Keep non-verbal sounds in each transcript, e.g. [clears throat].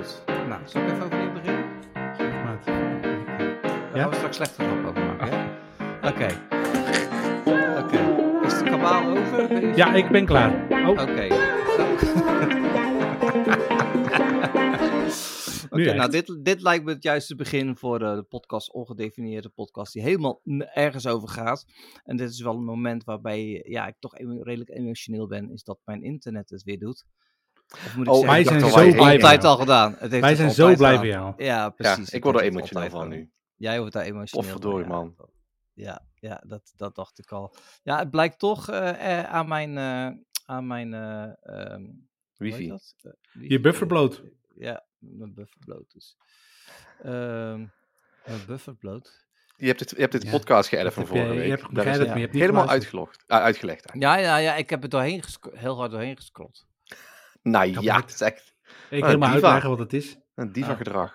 Goed. Nou, zal ik even overnieuw beginnen? Maar Daar Ja? gaan we straks slechte grap over maken, hè? [laughs] Oké. Oké. Is de kabaal over? Ja, ik ben klaar. Oh, Oké. Zo. [laughs] Oké, nou dit, dit lijkt me het juiste begin voor eh, de podcast, ongedefinieerde podcast, die helemaal ergens over gaat. En dit is wel een moment waarbij ja, ik toch redelijk emotioneel ben, is dat mijn internet het weer doet. Of moet ik Oh, zeggen, wij zijn zo blij altijd jou. al gedaan. Het heeft wij het zijn zo blij van jou. Ja, Ja, precies. ik word er het emotioneel van nu. Jij wordt daar emotioneel van, Potverdorie, ja. man. Ja, ja dat, dat dacht ik al. Ja, het blijkt toch eh, eh, aan mijn, eh, aan mijn eh, ehm, heet Wifi. dat? Je wifi, buffer eh, bloot. Ja, mijn buffer bloot dus. Ehm mijn buffer bloot. Je hebt het, je hebt het Ja, podcast geëdit van vorige je, week. je hebt is maar je hebt niet helemaal uitgelogd, ah, uitgelegd. eigenlijk. Ja, ja, ja, ik heb het doorheen heel hard doorheen gescrollt. Nou ja, het is echt Ik Ah, helemaal diva. uitleggen wat het is. een diva Ah.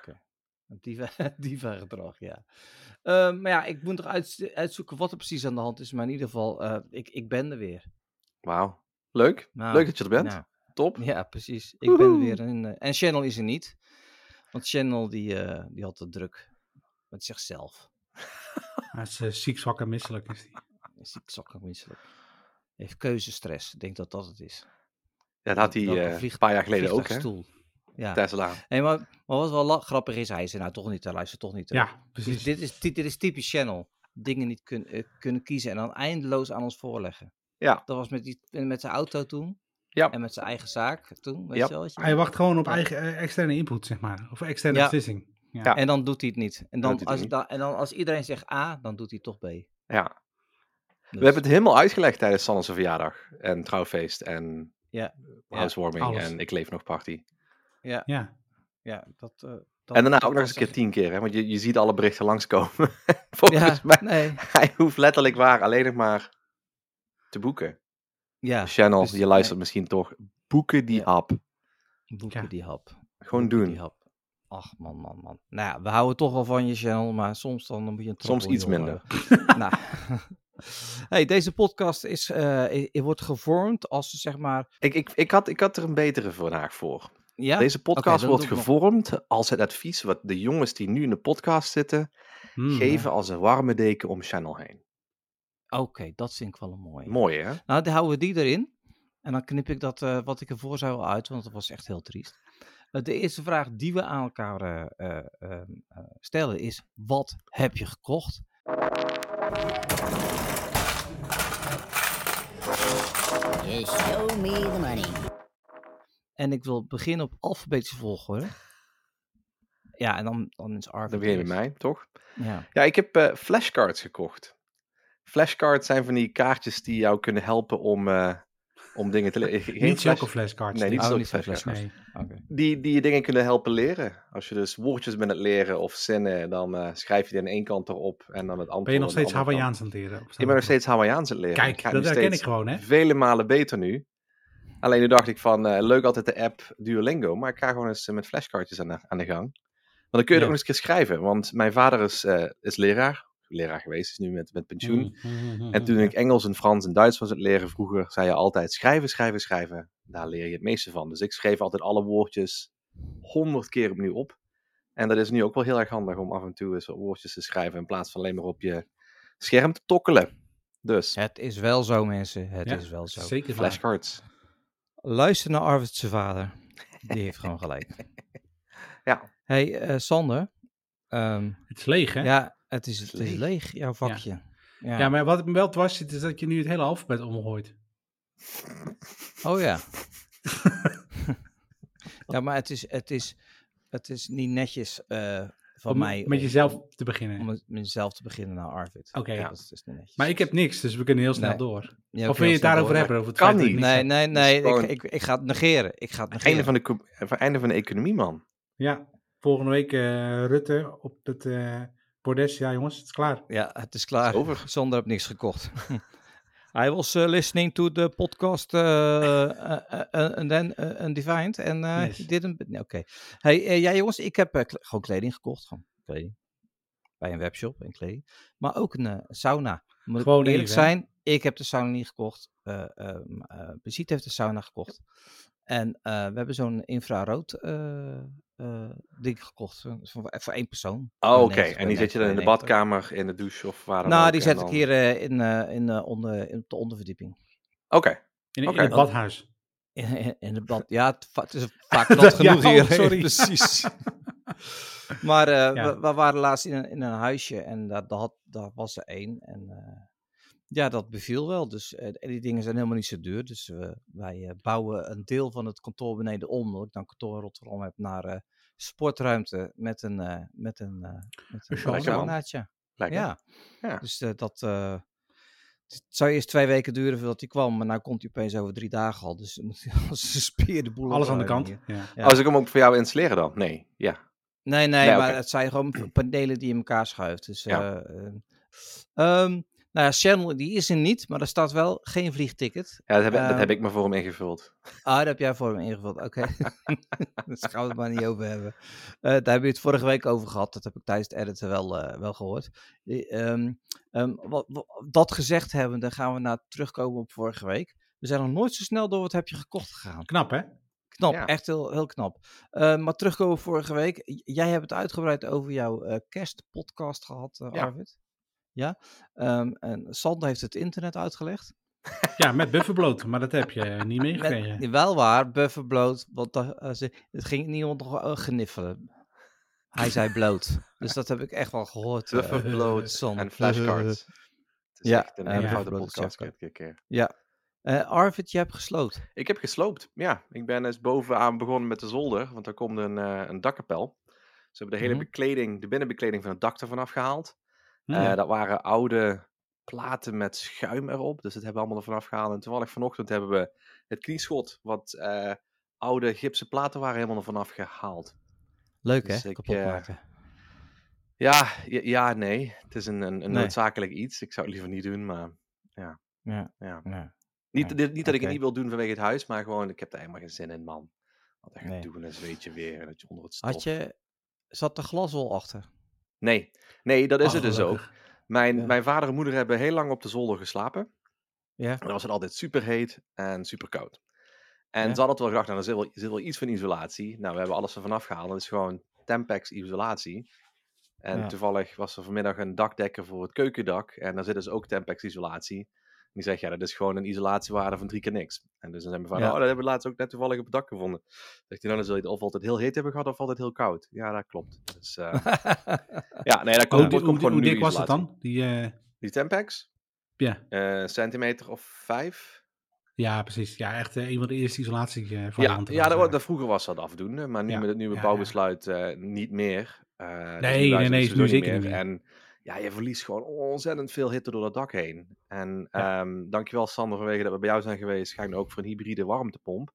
Een diva, [laughs] diva gedrag, ja. Ehm, maar ja, ik moet nog uit, uitzoeken wat er precies aan de hand is. Maar in ieder geval, eh, ik, ik ben er weer. Wauw. Leuk. Nou, Leuk dat je er bent. nou, Top. Ja, precies. Ik ben er weer. En, eh, en Channel is er niet. Want Channel die, eh, die had het druk met zichzelf. Hij is ziek, zwak en misselijk. Is die. Is ziek, zakken, misselijk. Heeft keuzestress. Ik denk dat dat het is. Ja, dat had hij eh, een paar jaar geleden ook, hè? Ja. Tesla. Hey, maar, maar wat wel grappig is, hij is er nou toch niet, hij luistert toch niet. hè? Ja, Dus precies. dit is, dit, dit is typisch Channel. Dingen niet kun, eh, kunnen kiezen en dan eindeloos aan ons voorleggen. Ja. Dat was met, die, met zijn auto toen. Ja. En met zijn eigen zaak toen. Weet Ja. je wel, je Hij wacht gewoon op Ja. eigen eh, externe input, zeg maar. Of externe Ja. beslissing. Ja. Ja. En dan doet hij het niet. En dan, als, niet. da- en dan als iedereen zegt A, dan doet hij toch B. Ja. Dus, We hebben het helemaal uitgelegd tijdens Sanne's verjaardag. En trouwfeest en Ja. housewarming Alles. en ik leef nog party. Ja, Ja. ja dat, eh, dat- en daarna ook nog eens een keer tien keer, hè? Want je, je ziet alle berichten langskomen. [laughs] Volgens Ja, mij, nee. hij hoeft letterlijk waar alleen nog maar te boeken. Ja, Channel, dus- je luistert misschien toch. Boeken die Ja. app. boeken Ja. die hap. Gewoon Boeken doen. Die hap. Ach, man, man, man. Nou ja, we houden toch wel van je channel, maar soms dan moet je een Soms iets minder. hebben. [laughs] nou. Hey, deze podcast is, eh, wordt gevormd als, zeg maar... Ik, ik, ik, had, ik had er een betere vandaag voor. Ja? Deze podcast wordt nog- gevormd als het advies wat de jongens die nu in de podcast zitten, Hmm, geven als een warme deken om Channel heen. Oké, dat vind ik wel een mooie. Mooi hè? Nou, dan houden we die erin. En dan knip ik dat eh, wat ik ervoor zou uit, want dat was echt heel triest. Eh, de eerste vraag die we aan elkaar eh, eh, ehm, eh, stellen is: wat heb je gekocht? You show me the money. En ik wil beginnen op alfabetische volgorde. Ja, en dan, dan is Arvid. Dan begin je met eerst. mij, toch? Ja. Ja, ik heb eh, flashcards gekocht. Flashcards zijn van die kaartjes die jou kunnen helpen om, eh, om dingen te leren. Geen Niet zulke flash- flashcards. Nee, niet Oh, zulke flashcards. flashcards. Nee. Oké. Die, die je dingen kunnen helpen leren. Als je dus woordjes bent aan het leren of zinnen, dan eh, schrijf je die aan één kant erop en dan het antwoord Ben je nog steeds andere. Hawaiiaans aan het leren? Ik ben nog steeds Hawaiiaans aan het leren. Kijk, dat herken ik gewoon, hè? Vele malen beter nu. Alleen nu dacht ik van, eh, leuk altijd de app Duolingo, maar ik ga gewoon eens eh, met flashcardjes aan de, aan de gang. Want dan kun je Ja. er ook eens een keer schrijven, want mijn vader is, eh, is leraar. Leraar geweest, is nu met, met pensioen. Mm, mm, En mm, toen ja. ik Engels en Frans en Duits was het leren vroeger, zei je altijd schrijven, schrijven, schrijven. Daar leer je het meeste van. Dus ik schreef altijd alle woordjes honderd keer opnieuw op. En dat is nu ook wel heel erg handig om af en toe eens wat woordjes te schrijven in plaats van alleen maar op je scherm te tokkelen. Dus, Het is wel zo, mensen. Het Ja, is wel zo. Zeker waar. flashcards. Luister naar Arvid zijn vader. Die heeft gewoon gelijk. [laughs] Ja. hey, eh, Sander. Ehm, Het is leeg, hè? Ja, het is, het is leeg. leeg, jouw vakje. Ja. maar wat me wel dwars zit, is dat je nu het hele alfabet omgooit. Oh ja. [laughs] ja, maar het is, het is, het is niet netjes eh, van Om mij. met om- jezelf te beginnen. Om met mezelf te beginnen naar Arvid. Oké. Ja, dat is dus niet netjes. Maar ik heb niks, dus we kunnen heel snel Nee. door. Ja, Of wil je het daarover door. hebben? Over het Kan niet. Nee, nee, nee. gewoon- Ik, ik, ik ga het negeren. Ik ga het negeren. Einde van, de, einde van de economie, man. Ja, volgende week eh, Rutte op het eh bordes. Ja, jongens, het is klaar. Ja, het is klaar. Het is over. Sander heeft niks gekocht. [laughs] I was uh, listening to the podcast uh, uh, uh, and then undefined and uh, Yes. he didn't. Nee, Oké. Hey, eh, ja jongens, ik heb eh, gewoon kleding gekocht. Gewoon kleding. Bij een webshop en kleding. Maar ook een eh, sauna. Moet Gewoon ik eerlijk even, hè? zijn, ik heb de sauna niet gekocht. eh uh, Brigitte heeft de sauna gekocht. En eh, we hebben zo'n infrarood eh, eh, ding gekocht. Voor, voor één persoon. Oh, oké. 90, En die zit je dan in de 92. badkamer, in de douche of waar dan Nou, ook, die zet dan- ik hier eh, in, eh, in, eh, onder, in, op de onderverdieping. Oké. In, het badhuis. In, in, in het bad. Ja, het, is vaak [laughs] nat Ja, genoeg oh, hier. sorry. [laughs] [laughs] Precies. Maar eh, Ja. we, we waren laatst in een, in een huisje en daar, daar, had- daar was er één. En eh, ja, dat beviel wel. Dus eh, die dingen zijn helemaal niet zo duur. Dus eh, wij eh, bouwen een deel van het kantoor beneden om. Dat ik dan kantoor in Rotterdam heb naar eh, sportruimte met een, eh met een, eh met een saunaatje. Lekker. Ja. Ja. Dus eh, dat. eh, het zou eerst twee weken duren voordat hij kwam, maar nu komt hij opeens over drie dagen al. Dus [laughs] moet hij als een speer de boel Alles aan de kant. Ja. Ja. Als ik hem ook voor jou installeren dan? Nee. Ja. Nee, nee, Nee, maar het zijn gewoon [clears throat] panelen die in elkaar schuift. Dus, Ja. eh, eh, ehm, nou ja, Channel die is er niet, maar er staat wel geen vliegticket. Ja, dat heb, ik- dat Ehm, heb ik me voor hem ingevuld. Ah, dat heb jij voor hem ingevuld. Oké. [laughs] Daar gaan we het maar niet over hebben. Eh, daar hebben we het vorige week over gehad. Dat heb ik tijdens het editen wel, eh, wel gehoord. Die, ehm, ehm, wat, wat- dat gezegd hebben, dan gaan we naar terugkomen op vorige week. We zijn nog nooit zo snel door wat heb je gekocht gegaan. Knap, hè? Knap, Ja. echt heel, heel knap. Eh, maar terugkomen op vorige week. J- Jij hebt het uitgebreid over jouw eh, kerstpodcast gehad, eh, Ja. Ja. Ehm, en Sander heeft het internet uitgelegd. Ja, met [laughs] bufferbloot. Maar dat heb je eh, niet meegekregen. Met, wel waar, buffer bloot. Want ze- het ging niemand nog eh, gniffelen. Hij zei bloot. [laughs] dus dat heb ik echt wel gehoord. eh, Buffer bloot Sander. en flashcards. [laughs] Het is Ja, een en bloat is podcast. keer- keer-. Ja. Eh, Arvid, je hebt gesloten. Ik heb gesloopt. Ja, ik ben eens bovenaan begonnen met de zolder, want daar komt een, een dakkapel. Ze hebben de hele Mhm. bekleding, de binnenbekleding van het dak ervan afgehaald. Ja. Eh, dat waren oude platen met schuim erop, dus dat hebben we allemaal ervan afgehaald. En toevallig vanochtend hebben we het knieschot, wat eh, oude gipsen platen waren, helemaal ervan afgehaald. Leuk Dus hè, ik, kapot eh, maken. Ja, ja, nee. Het is een, een, een Nee. noodzakelijk iets. Ik zou het liever niet doen, maar Ja, ja. ja. Niet, dit- niet dat ik het niet wil doen vanwege het huis, maar gewoon, ik heb daar helemaal geen zin in, man. Wat echt Nee. doen, en zweet je weer dat je onder het stof. Had je, zat er glaswol achter? Nee, nee, dat is Oh, het dus ook. Mijn, Ja. mijn vader en moeder hebben heel lang op de zolder geslapen. Ja. En dan was het altijd super heet en super koud. En Ja. ze hadden het wel gedacht, nou, er zit wel, er zit wel iets van isolatie. Nou, we hebben alles ervan afgehaald. Dat is gewoon Tempex isolatie. En Ja. toevallig was er vanmiddag een dakdekker voor het keukendak. En daar zit dus ook Tempex isolatie. Die zegt, ja, dat is gewoon een isolatiewaarde van drie keer niks. En dus dan zijn we van, Ja. oh, dat hebben we laatst ook net toevallig op het dak gevonden. Zegt hij, nou, dan zul je het of altijd heel heet hebben gehad of altijd heel koud. Ja, dat klopt. Dus, eh, [laughs] ja, nee, dat komt, Hoe, komt dik was het isolatie. dan? Die, eh, Die Tempex? ja. Eh, centimeter of vijf? ja, precies. Ja, echt een van de eerste Ja, isolatievarianten. ja was, dat, eh. dat vroeger was dat afdoende, maar nu Ja, met het nieuwe ja, bouwbesluit niet meer. Dus Nee, nee, nee, nu sowieso zeker niet meer. En ja, je verliest gewoon ontzettend veel hitte door dat dak heen. En Ja. ehm, dankjewel Sander vanwege dat we bij jou zijn geweest. Ga ik nu ook voor een hybride warmtepomp.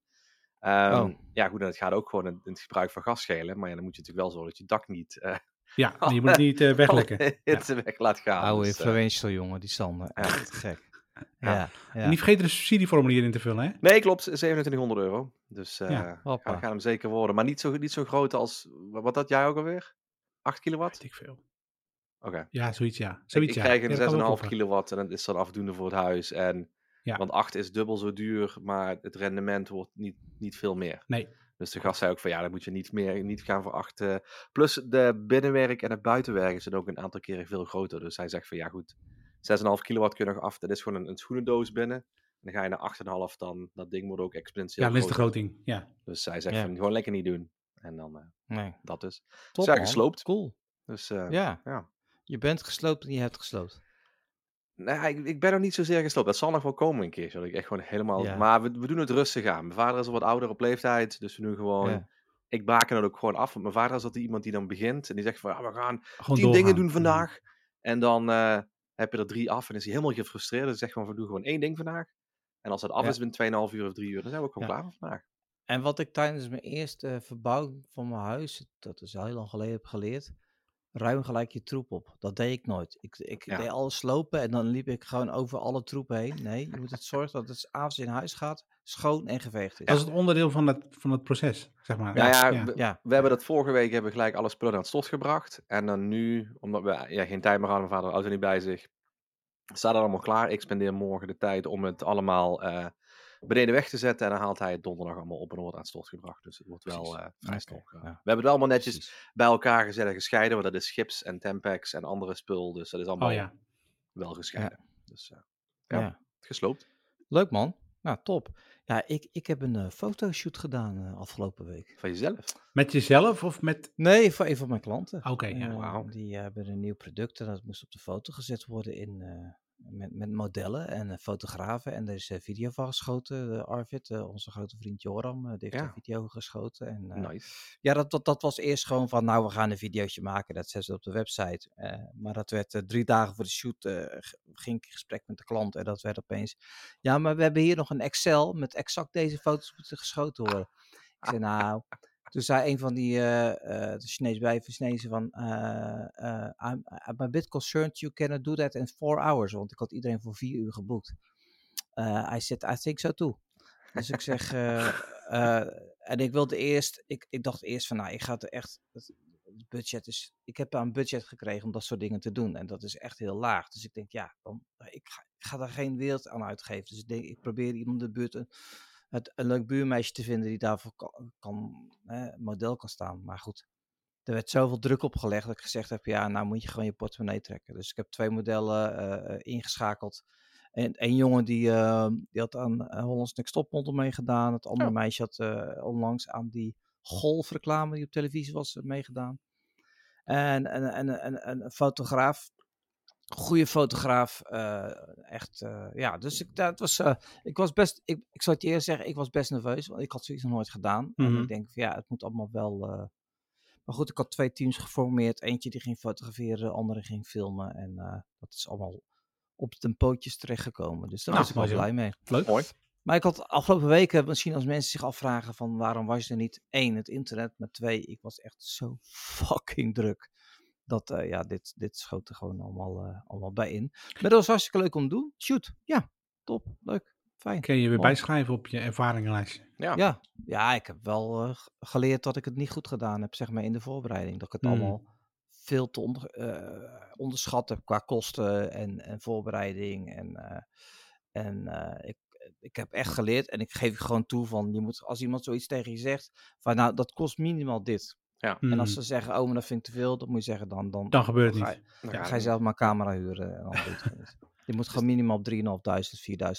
Ehm, Oh. Ja goed, en het gaat ook gewoon in, in het gebruik van gas schelen. Maar ja, dan moet je natuurlijk wel zorgen dat je dak niet eh Ja, [laughs] maar je moet het niet eh, [laughs] weglekken. alle hitte weg laat gaan. Oude Dus, eh, influential jongen, die Sander. Ja. Echt gek. Ja. Ja, ja. En niet vergeten de subsidieformulier in te vullen, hè? Nee, klopt. 2700 euro. Dus eh Ja, ja, hoppa. gaat hem zeker worden. Maar niet zo, niet zo groot als... Wat had jij ook alweer? 8 kilowatt? Weet ik veel. Oké. Ja, zoiets ja. Ik, Zoiets, ik ja. krijg Ja, dat kan wel een 6,5 kopen. kilowatt en dat is dan afdoende voor het huis. En, Ja. Want 8 is dubbel zo duur, maar het rendement wordt niet, niet veel meer. Nee. Dus de gast zei ook van ja, dan moet je niet meer niet gaan voor 8. eh. plus de binnenwerk en het buitenwerk zijn ook een aantal keren veel groter. Dus hij zegt van ja goed, 6,5 kilowatt kun je nog af. Dat is gewoon een, een schoenendoos binnen. En dan ga je naar 8,5 dan. Dat ding wordt ook exponentieel Ja, is de groting. Ja. Dus hij zegt Ja. van gewoon lekker niet doen. En dan eh, Nee. dat dus. Top, man. gesloopt. Cool. Dus eh, Ja. ja. Je bent gesloopt en je hebt gesloopt. Nee, ik, ik ben nog niet zozeer gestopt. Dat zal nog wel komen een keer. Zodat ik echt gewoon helemaal. Ja. Maar we, we doen het rustig aan. Mijn vader is al wat ouder op leeftijd. Dus we doen gewoon. Ja. Ik baken het ook gewoon af. Want mijn vader is altijd iemand die dan begint. En die zegt van ja, we gaan Gewoon tien dingen doen vandaag. En dan eh, heb je er drie af. En is hij helemaal gefrustreerd. Dus zegt gewoon we doen gewoon één ding vandaag. En als het af is binnen 2,5 uur of 3 uur, dan zijn we ook gewoon klaar voor vandaag. En wat ik tijdens mijn eerste verbouwing van mijn huis, dat is al heel lang geleden, heb geleerd. Ruim gelijk je troep op. Dat deed ik nooit. Ik, ik Ja. deed alles slopen en dan liep ik gewoon over alle troep heen. Nee, je moet het zorgen dat het avonds in huis gaat, schoon en geveegd is. Dat is het onderdeel van het, van het proces, zeg maar. Ja, ja, ja. we, Ja. we hebben dat vorige week hebben we gelijk alle spullen naar het slot gebracht. En dan nu, omdat we ja, geen tijd meer hadden, mijn vader de auto niet bij zich, staat het allemaal klaar. Ik spendeer morgen de tijd om het allemaal eh, beneden weg te zetten. En dan haalt hij het donderdag allemaal op en wordt aan stort gebracht. Dus het wordt wel eh, vrij snel gedaan. ja. We hebben het allemaal netjes Precies. bij elkaar gezet en gescheiden. Want dat is chips en Tempex en andere spul. Dus dat is allemaal Oh ja. wel gescheiden. Dus eh, Ja. Ja. gesloopt. Leuk man. Nou, top. Ja, ik, ik heb een eh, fotoshoot gedaan eh, afgelopen week. Van jezelf. Met jezelf of met... Nee, voor een van mijn klanten. Oké, ja. Wauw. Die hebben een nieuw product en dat moest op de foto gezet worden in, eh, met, met modellen en eh, fotografen. En er is eh, video van geschoten. Eh, Arvid, onze grote vriend Joram, die heeft Ja. een video geschoten. En, Nice. Ja, dat, dat, dat was eerst gewoon van, nou, we gaan een videootje maken. Dat zetten ze op de website. Maar dat werd drie dagen voor de shoot, ging ik in gesprek met de klant. En dat werd opeens, ja, maar we hebben hier nog een Excel met exact deze foto's moeten geschoten worden. Ik zei, nou, toen zei een van die, eh, eh, de Chinees blijven Chinezen van, eh, eh, I'm, a bit concerned you cannot do that in four hours. Want ik had iedereen voor vier uur geboekt. Eh I said, I think so too. Dus ik zeg, eh, eh, en ik wilde eerst, ik, ik dacht eerst van, nou, ik ga het echt, het budget is, ik heb een budget gekregen om dat soort dingen te doen. En dat is echt heel laag. Dus ik denk, ja, dan, ik, ga, ik ga daar geen wereld aan uitgeven. Dus ik denk, ik probeer iemand de buurt het, een leuk buurmeisje te vinden die daarvoor kan, kan hè, model kan staan. Maar goed, er werd zoveel druk op gelegd dat ik gezegd heb, ja, nou moet je gewoon je portemonnee trekken. Dus ik heb twee modellen eh, eh, ingeschakeld. En een jongen die, eh, die had aan Hollands Next Topmodel meegedaan. Het andere Oh. meisje had onlangs aan die golfreclame die op televisie was meegedaan. En, en, en, en een fotograaf, goede fotograaf, eh, echt, eh, ja. Dus ik, dat was, eh, ik was best, ik, ik zou het je eerst zeggen, ik was best nerveus, want ik had zoiets nog nooit gedaan. En Mhm. ik denk, van, ja, het moet allemaal wel, eh, maar goed, ik had twee teams geformeerd. Eentje die ging fotograferen, de andere ging filmen. En eh, dat is allemaal op de pootjes terechtgekomen. Dus daar Nou, was ik wel blij mee. Leuk. Mooi. Maar ik had afgelopen weken, misschien als mensen zich afvragen van waarom was er niet één, het internet, maar twee, ik was echt zo [laughs] fucking druk. Dat, eh, ja, dit, dit schoot er gewoon allemaal, eh, allemaal bij in. Maar dat was hartstikke leuk om te doen. Shoot, ja, top, leuk, fijn. Kun je weer Mooi. bijschrijven op je ervaringenlijstje. Ja. Ja, ja, ik heb wel eh, geleerd dat ik het niet goed gedaan heb, zeg maar, in de voorbereiding. Dat ik het Hmm. allemaal veel te onder, eh, onderschat heb qua kosten en, en voorbereiding. En, eh, en eh, ik, ik heb echt geleerd en ik geef je gewoon toe van, je moet, als iemand zoiets tegen je zegt, van nou, dat kost minimaal dit. En als Hmm. ze zeggen, oh, maar dat vind ik te veel, dan moet je zeggen, dan, dan, Dan gebeurt het ga niet. je, Dan ja, ga je zelf maar een camera huren en dan doe [laughs] je moet gewoon minimaal op 3.500,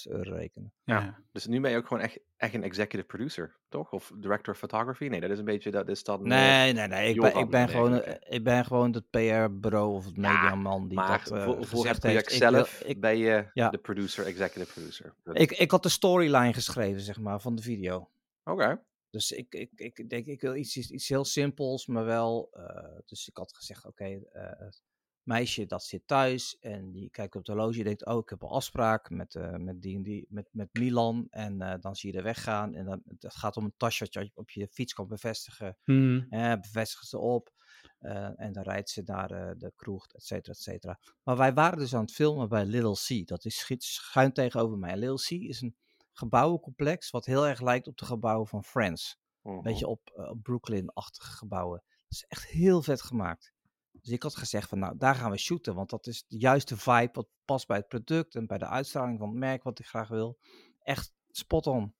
4.000 euro rekenen. Ja. Dus nu ben je ook gewoon echt, echt een executive producer, toch? Of director of photography? Nee, dat is een beetje, dat is dan... eh, Nee, nee, nee. Ik ben, ik ben, gewoon, eigenlijk, eh, ik ben gewoon het PR-bureau of het Ja, mediaman die maar dat eh, voor, voor gezegd het project heeft. Zelf ik, ben je ja. de producer, executive producer. Ik, ik had de storyline geschreven, zeg maar, van de video. Oké. Dus ik, ik, ik denk, ik wil iets, iets heel simpels, maar wel... eh, dus ik had gezegd, oké, eh, het meisje dat zit thuis en die kijkt op het horloge en denkt, oh, ik heb een afspraak met, eh, met die en die, met, met Milan. En eh, dan zie je er weggaan en dan, het gaat om een tasje wat je op je fiets kan bevestigen. Hmm. Eh, bevestigen ze op. eh, en dan rijdt ze naar eh, de kroeg, et cetera, et cetera. Maar wij waren dus aan het filmen bij Little C. Dat is schuin tegenover mij. Little C is een gebouwencomplex wat heel erg lijkt op de gebouwen van Friends. Mhm. Een beetje op, eh, op Brooklyn-achtige gebouwen. Dat is echt heel vet gemaakt. Dus ik had gezegd van nou, daar gaan we shooten. Want dat is de juiste vibe wat past bij het product en bij de uitstraling van het merk wat ik graag wil. Echt spot on.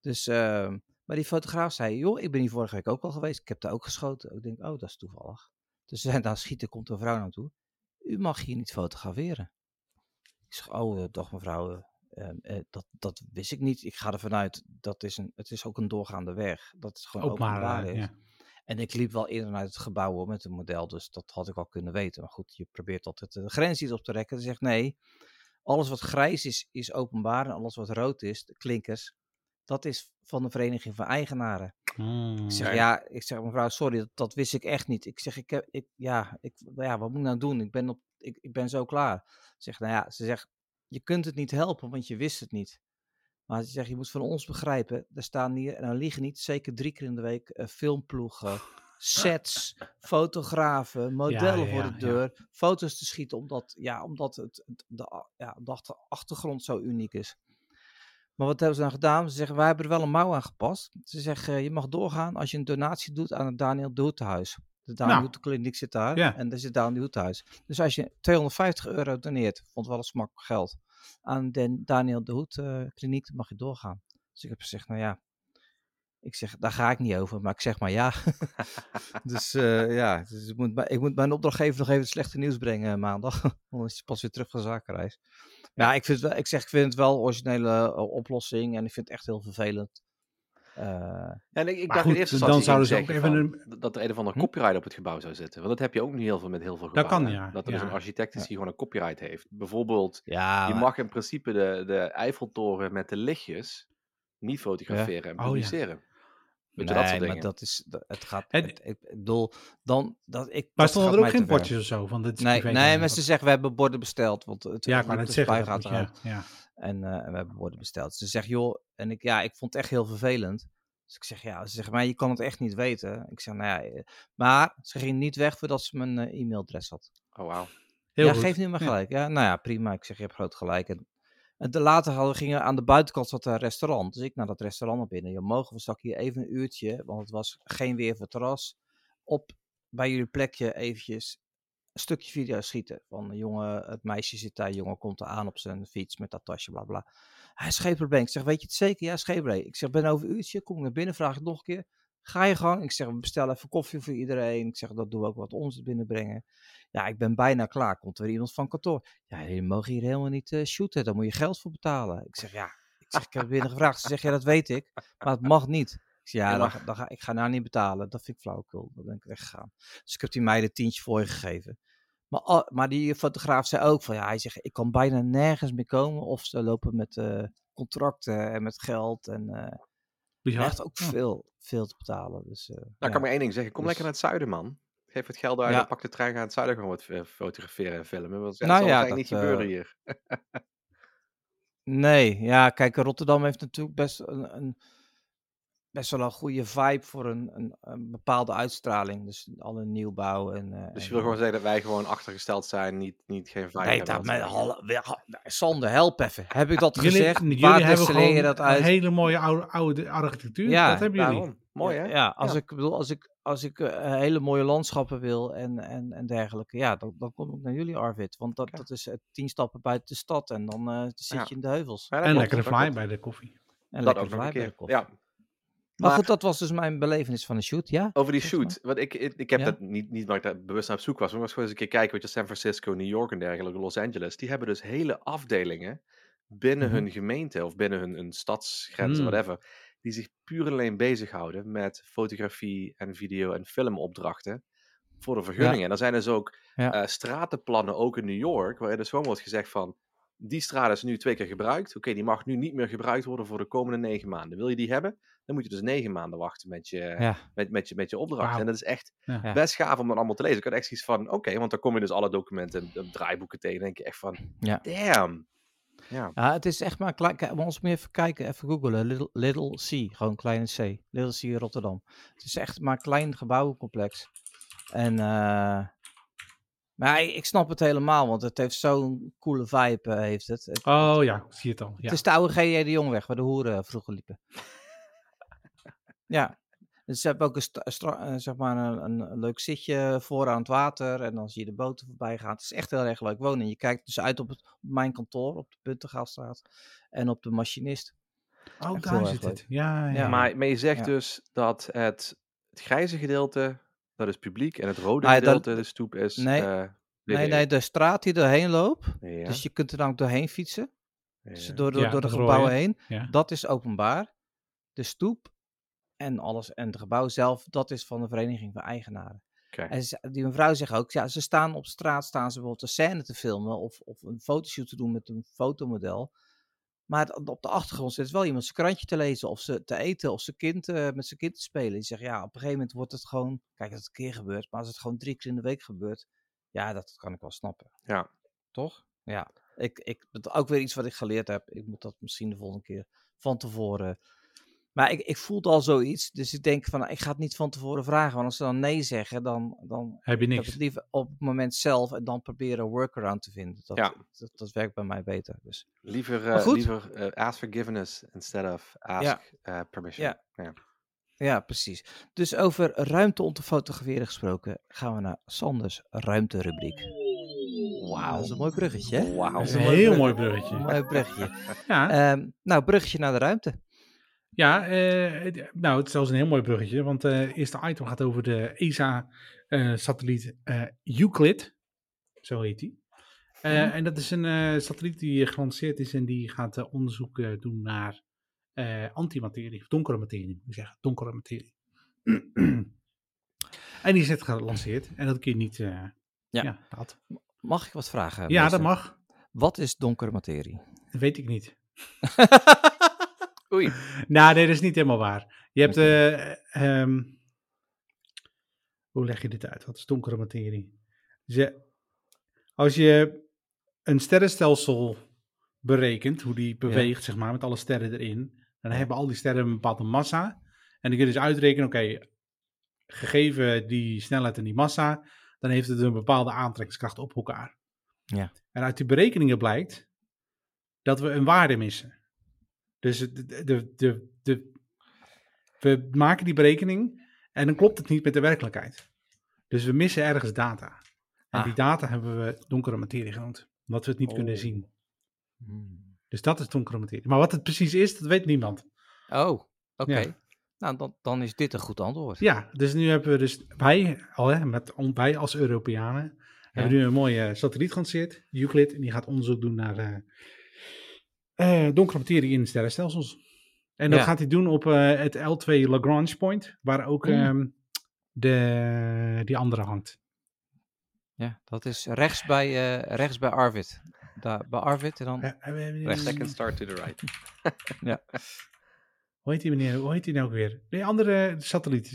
Dus, eh, maar die fotograaf zei, joh, ik ben hier vorige week ook al geweest. Ik heb daar ook geschoten. Ik denk, oh, dat is toevallig. Dus ze zijn daar schieten, komt een vrouw naartoe. U mag hier niet fotograferen. Ik zeg, oh, eh, dag mevrouw, eh, eh, eh, dat, dat wist ik niet. Ik ga ervan uit, dat is een, het is ook een doorgaande weg. Dat is gewoon Openbaar, eh, is. ja. En ik liep wel in en uit het gebouw met een model, dus dat had ik al kunnen weten. Maar goed, je probeert altijd de grens iets op te rekken. Ze zegt nee, alles wat grijs is, is openbaar en alles wat rood is, de klinkers, dat is van de Vereniging van Eigenaren. Hmm. Ik zeg, Oké. ja, ik zeg, mevrouw, sorry, dat, dat wist ik echt niet. Ik zeg, ik heb, ik, ja, ik, ja, wat moet ik nou doen? Ik ben, op, ik, ik ben zo klaar. Ze zegt, nou ja, ze zegt, je kunt het niet helpen, want je wist het niet. Maar ze zegt, je moet van ons begrijpen, er staan hier, en dan liegen niet, zeker drie keer in de week, eh, filmploegen, [laughs] sets, fotografen, modellen ja, voor de deur, foto's te schieten, omdat, ja, omdat het, de, ja, de achter- achtergrond zo uniek is. Maar wat hebben ze dan gedaan? Ze zeggen, wij hebben er wel een mouw aan gepast. Ze zeggen, je mag doorgaan als je een donatie doet aan het Daniel de Hoetenhuis. De Daniel Nou. Kliniek zit daar Ja. en daar zit de Hoetenhuis. Dus als je 250 euro doneert, vond wel een smak geld. aan de Daniel de Hoed eh, kliniek, dan mag je doorgaan. Dus ik heb gezegd, nou ja, ik zeg, daar ga ik niet over, maar ik zeg maar ja. [laughs] dus eh, ja, dus ik, moet, mijn- ik moet mijn opdrachtgever nog even het slechte nieuws brengen eh, maandag. [laughs] Dan is hij pas weer terug van zakenreis. Maar ja, ik, vind wel, ik zeg, ik vind het wel een originele oplossing en ik vind het echt heel vervelend. Eh, Ja, en ik, dacht goed, in eerste dan instantie zouden ze ook even van dat er een of andere Hm? copyright op het gebouw zou zitten. Want dat heb je ook niet heel veel met heel veel Dat gebouwen. kan, hè. ja, Dat er dus een architect is die gewoon een copyright heeft. Bijvoorbeeld, ja, je mag in principe de, de Eiffeltoren met de lichtjes niet fotograferen en Oh, publiceren. Weet je, nee, dat soort maar dat is, het gaat, En- het, ik bedoel, dan, dat, ik, Maar dat stonden er ook geen bordjes of zo? Van dit is Nee, nee, maar ze zeggen we hebben borden besteld, want het Ja, ik het zeggen. dat gaat ja. En, eh, en we hebben borden besteld. Ze zegt, joh, en ik, ja, ik vond het echt heel vervelend. Dus ik zeg, ja, ze zeggen, maar je kan het echt niet weten. Ik zeg, nou ja, eh, maar ze ging niet weg voordat ze mijn eh, e-mailadres had. Oh, wauw. Heel ja, goed. geef nu maar Ja. gelijk. Ja. nou ja, prima. Ik zeg, je hebt groot gelijk. En, en de, later gingen aan de buitenkant zat een restaurant. Dus ik naar dat restaurant naar binnen. Je mogen we straks hier even een uurtje, want het was geen weer voor het terras. Op bij jullie plekje eventjes een stukje video schieten. Van een jongen, het meisje zit daar, jongen komt aan op zijn fiets met dat tasje, bla bla. Hij probleem. Ik zeg, weet je het zeker? Ja, probleem. Ik zeg, ben over een uurtje, kom ik naar binnen, vraag ik nog een keer. Ga je gang. Ik zeg, we bestellen even koffie voor iedereen. Ik zeg, dat doen we ook wat ons binnenbrengen. Ja, ik ben bijna klaar. Komt er weer iemand van kantoor. Ja, jullie mogen hier helemaal niet eh, shooten. Daar moet je geld voor betalen. Ik zeg, ja. Ik zeg, ik heb binnen gevraagd. Ze zegt, ja, dat weet ik. Maar het mag niet. Ik zeg, ja, dan, ga- dan ga, ik ga nou niet betalen. Dat vind ik flauwekul. Dan ben ik weggegaan. Dus ik heb die meiden een tientje voor je gegeven. Maar, maar die fotograaf zei ook van, ja, hij zegt, ik kan bijna nergens meer komen. Of ze lopen met eh, contracten en met geld. En eh. Echt ook Ja. veel, veel te betalen. Dus, eh, Nou, ik ja. kan maar één ding zeggen. Kom Dus- lekker naar het zuiden, man. Geef het geld uit Ja. en pak de trein, ga naar het zuiden gewoon wat eh, fotograferen en filmen. Want ja, Nou dat zal eigenlijk niet dat, gebeuren eh, hier. [laughs] Nee, ja, kijk, Rotterdam heeft natuurlijk best een, een, best wel een goede vibe voor een, een, een bepaalde uitstraling. Dus alle nieuwbouw en... eh, Dus je en, wil gewoon eh, zeggen dat wij gewoon achtergesteld zijn, niet, niet geen vibe Nee, hebben. dat, met, Sander, help even. Heb ik dat Jullie, gezegd? jullie Waar hebben gewoon dat een uit? hele mooie oude, oude architectuur. Ja, dat hebben jullie. Daarom. Mooi, hè? Ja, als Ja. ik bedoel, als ik, als ik eh, hele mooie landschappen wil en, en, en dergelijke, ja, dan, dan kom ik naar jullie, Arvid. Want dat, Ja. dat is eh, tien stappen buiten de stad en dan eh, zit Ja. je in de heuvels. En lekkere fly bij de koffie. En Dat lekker ook nog een bij de keer. koffie. Ja, Maar, Maar- goed, dat was dus mijn belevenis van de shoot, ja. Over die shoot. Want ik, ik, ik heb Ja? dat niet, niet waar ik daar bewust naar op zoek was. Maar ik was gewoon eens een keer kijken. Weet je, San Francisco, New York en dergelijke, Los Angeles. Die hebben dus hele afdelingen binnen Mhm. hun gemeente of binnen hun, hun stadsgrenzen, Hmm. whatever. Die zich puur en alleen bezighouden met fotografie en video en filmopdrachten voor de vergunningen. En er zijn dus ook Ja. eh, stratenplannen, ook in New York, waarin dus gewoon wordt gezegd van. Die straat is nu twee keer gebruikt. Oké, die mag nu niet meer gebruikt worden voor de komende negen maanden. Wil je die hebben? Dan moet je dus negen maanden wachten met je, Ja, met, met, je, met je opdracht. En dat is echt Ja. Best gaaf om dat allemaal te lezen. Ik had echt zoiets van, oké, want dan kom je dus alle documenten en en draaiboeken tegen. En denk je echt van, Ja. damn. Ja, ja, het is echt maar klein. Ons je even kijken, even googlen. Little, Little C, gewoon kleine C. Little C Rotterdam. Het is echt maar een klein gebouwencomplex. En, eh, maar ik, snap het helemaal, want het heeft zo'n coole vibe, eh, heeft het. Het, Oh ja, zie het al. Ja. het is de oude G.J. de Jongweg, waar de hoeren vroeger liepen. Ja. Dus ze hebben ook een, eh, zeg maar een, een, leuk zitje voor aan het water. En dan zie je de boten voorbij gaan. Het is echt heel erg leuk wonen. Je kijkt dus uit op, het, op mijn kantoor, op de Puntengaatstraat. En op de machinist. oh, echt daar zit leuk. het. Ja, ja. Ja. maar, maar je zegt Ja. dus dat het, het grijze gedeelte, dat is publiek. En het rode Ah, dat- gedeelte, de stoep, is Nee. eh, Nee, nee, de straat die erheen loopt. Ja, Dus je kunt er dan ook doorheen fietsen. ja. Dus door, door, Ja, door de gebouwen heen. ja. Dat is openbaar. De stoep en alles. En het gebouw zelf, dat is van de Vereniging van Eigenaren. En ze- die mevrouw zegt ook, ja, ze staan op straat, staan ze bijvoorbeeld een scène te filmen of, of een fotoshoot te doen met een fotomodel. Maar op de achtergrond zit wel iemand zijn krantje te lezen of ze te eten of zijn kind eh, met zijn kind te spelen. Die zegt, ja, op een gegeven moment wordt het gewoon, kijk, dat het een keer gebeurt, maar als het gewoon drie keer in de week gebeurt, ja, dat kan ik wel snappen. Ja. Toch? Ja. Ik, ik, dat ook weer iets wat ik geleerd heb. Ik moet dat misschien de volgende keer van tevoren. Maar ik, ik voelde al zoiets. Dus ik denk van, nou, ik ga het niet van tevoren vragen. Want als ze dan nee zeggen, dan, dan Heb je heb ik niks. het liever op het moment zelf. En dan proberen een workaround te vinden. Dat, Ja. dat, dat werkt bij mij beter. Dus. Liever, eh, liever eh, ask forgiveness instead of ask Ja. eh, permission. Ja. Ja. Ja, precies. Dus over ruimte om te fotograferen gesproken, gaan we naar Sanders ruimterubriek. Wauw, dat is een mooi bruggetje, hè? Wauw. Dat is een heel mooi bruggetje. Mooi bruggetje. [laughs] Ja, Ehm, nou, bruggetje naar de ruimte. Ja eh, nou, het is zelfs een heel mooi bruggetje. Want eh, het eerste item gaat over de ESA-satelliet eh, Euclid. Zo heet die. Eh, En dat is een eh, satelliet die gelanceerd is en die gaat eh, onderzoek eh, doen naar eh, antimaterie, of donkere materie, moet ik zeggen, donkere materie. [clears throat] en die is net gelanceerd en dat kun je niet. eh, Ja. ja. Mag ik wat vragen? ja, meester? dat mag. Wat is donkere materie? Dat weet ik niet. [laughs] Oei. Nou, nee, dat is niet helemaal waar. Je hebt. Eh, ehm, hoe leg je dit uit? Wat is donkere materie? Dus je- als je een sterrenstelsel berekent, hoe die beweegt, zeg maar, met alle sterren erin, dan hebben al die sterren een bepaalde massa. En dan kun je dus uitrekenen, oké, gegeven die snelheid en die massa, dan heeft het een bepaalde aantrekkingskracht op elkaar. Ja. En uit die berekeningen blijkt dat we een waarde missen. Dus de, de, de, de, we maken die berekening en dan klopt het niet met de werkelijkheid. Dus we missen ergens data. En Ah. die data hebben we donkere materie genoemd. Omdat we het niet kunnen Oh. zien. Hmm. Dus dat is donkere materie. Maar wat het precies is, dat weet niemand. Oh, oké. Ja. Nou, dan, dan is dit een goed antwoord. Ja, dus nu hebben we dus, wij, al, hè, met, wij als Europeanen, hebben nu een mooie satelliet gelanceerd, Euclid. En die gaat onderzoek doen naar eh, eh, donkere materie in sterrenstelsels. En dat Ja. gaat hij doen op eh, het L2 Lagrange point, waar ook Mm. ehm, de, die andere hangt. Ja, dat is rechts bij, eh, rechts bij Arvid. Daar, bij Arvid en dan... Rechts. Second star to the right. [laughs] Hoe heet die meneer? Hoe heet die nou ook weer? Die andere satelliet.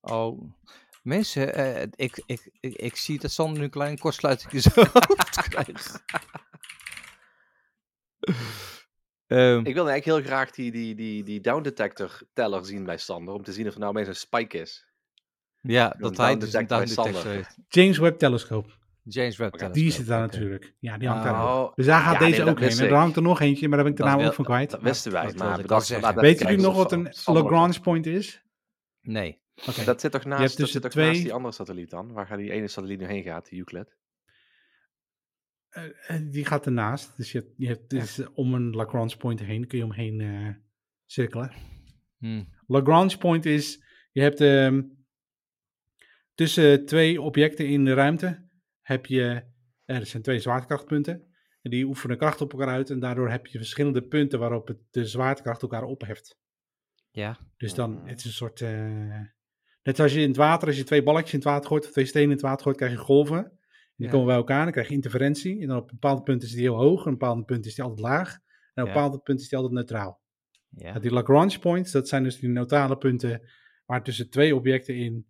Oh, mensen, ik, ik, ik, ik zie dat Sander nu een klein kortsluiting in zijn [laughs] hoofd krijgt. [laughs] Ehm, Ik wilde eigenlijk heel graag die, die, die, die down detector teller zien bij Sander. Om te zien of er nou opeens een spike is. ja, dat hij down dus een detector down bij detector heeft. James Webb Telescope. James Webb Oké, Die zit daar natuurlijk. Ja, die hangt Ah. daar ook. Dus daar gaat ja, deze nee, ook heen. En er hangt er nog eentje, maar daar ben ik de naam wil- ook van kwijt. Dat wisten wij. dat maar we Weet jullie nog wat een Lagrange point is? Nee. Oké. Dat zit toch hebt naast, dat zit toch twee- naast die andere satelliet dan? Waar gaat die ene satelliet nu heen gaat, die Euclid? Eh, die gaat ernaast. Dus je hebt, je hebt dus, om een Lagrange point heen kun je omheen eh, cirkelen. Hm. Lagrange point is, je hebt ehm, tussen twee objecten in de ruimte heb je, er zijn twee zwaartekrachtpunten. En die oefenen kracht op elkaar uit en daardoor heb je verschillende punten waarop het, de zwaartekracht elkaar opheft. Ja. Dus dan, Mhm. het is een soort, net als je in het water, als je twee balletjes in het water gooit of twee stenen in het water gooit, krijg je golven. Die Ja. komen bij elkaar, dan krijg je interferentie. En dan op een bepaald punt is die heel hoog, en op een bepaald punt is die altijd laag. En op een Ja. bepaald punt is die altijd neutraal. Ja. Die Lagrange points, dat zijn dus die neutrale punten waar tussen twee objecten in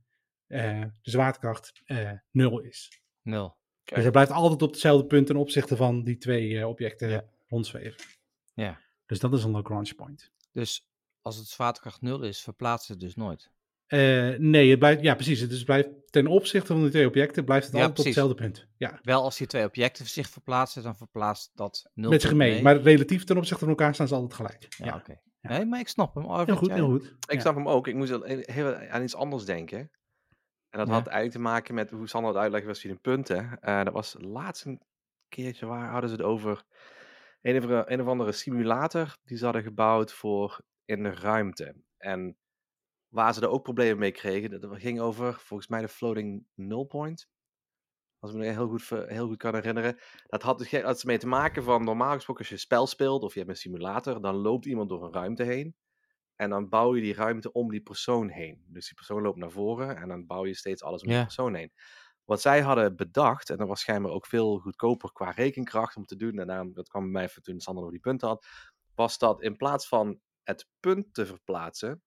eh, de zwaartekracht eh, nul is. Nul. Dus hij blijft altijd op hetzelfde punt ten opzichte van die twee eh, objecten Ja. rondzweven. Ja. Dus dat is een Lagrange point. Dus als het zwaartekracht nul is, verplaatst het dus nooit. Eh, nee, het blijft, ja precies. Het dus blijft ten opzichte van die twee objecten blijft het Ja, altijd precies. op hetzelfde punt. Ja, Wel als die twee objecten zich verplaatsen, dan verplaatst dat nul. met zich mee. Maar relatief ten opzichte van elkaar staan ze altijd gelijk. Ja, Ja, oké. Nee, maar ik snap hem. Arvid, heel goed, jij? heel goed. Ik Ja. snap hem ook. Ik moest heel aan iets anders denken. En dat Ja. had eigenlijk te maken met hoe Sander het uitlegde was via de punten. Eh, dat was laatst een keertje, waar hadden ze het over? Een of, andere- een of andere simulator die ze hadden gebouwd voor in de ruimte. En waar ze er ook problemen mee kregen, dat ging over volgens mij de floating null point. Als ik me heel goed, heel goed kan herinneren. Dat had dus ge- had mee te maken van normaal gesproken als je een spel speelt of je hebt een simulator, dan loopt iemand door een ruimte heen. En dan bouw je die ruimte om die persoon heen. Dus die persoon loopt naar voren en dan bouw je steeds alles om die persoon heen. Wat zij hadden bedacht, en dat was schijnbaar ook veel goedkoper qua rekenkracht om te doen, en daarom, dat kwam bij mij even toen Sander nog die punten had, was dat in plaats van het punt te verplaatsen,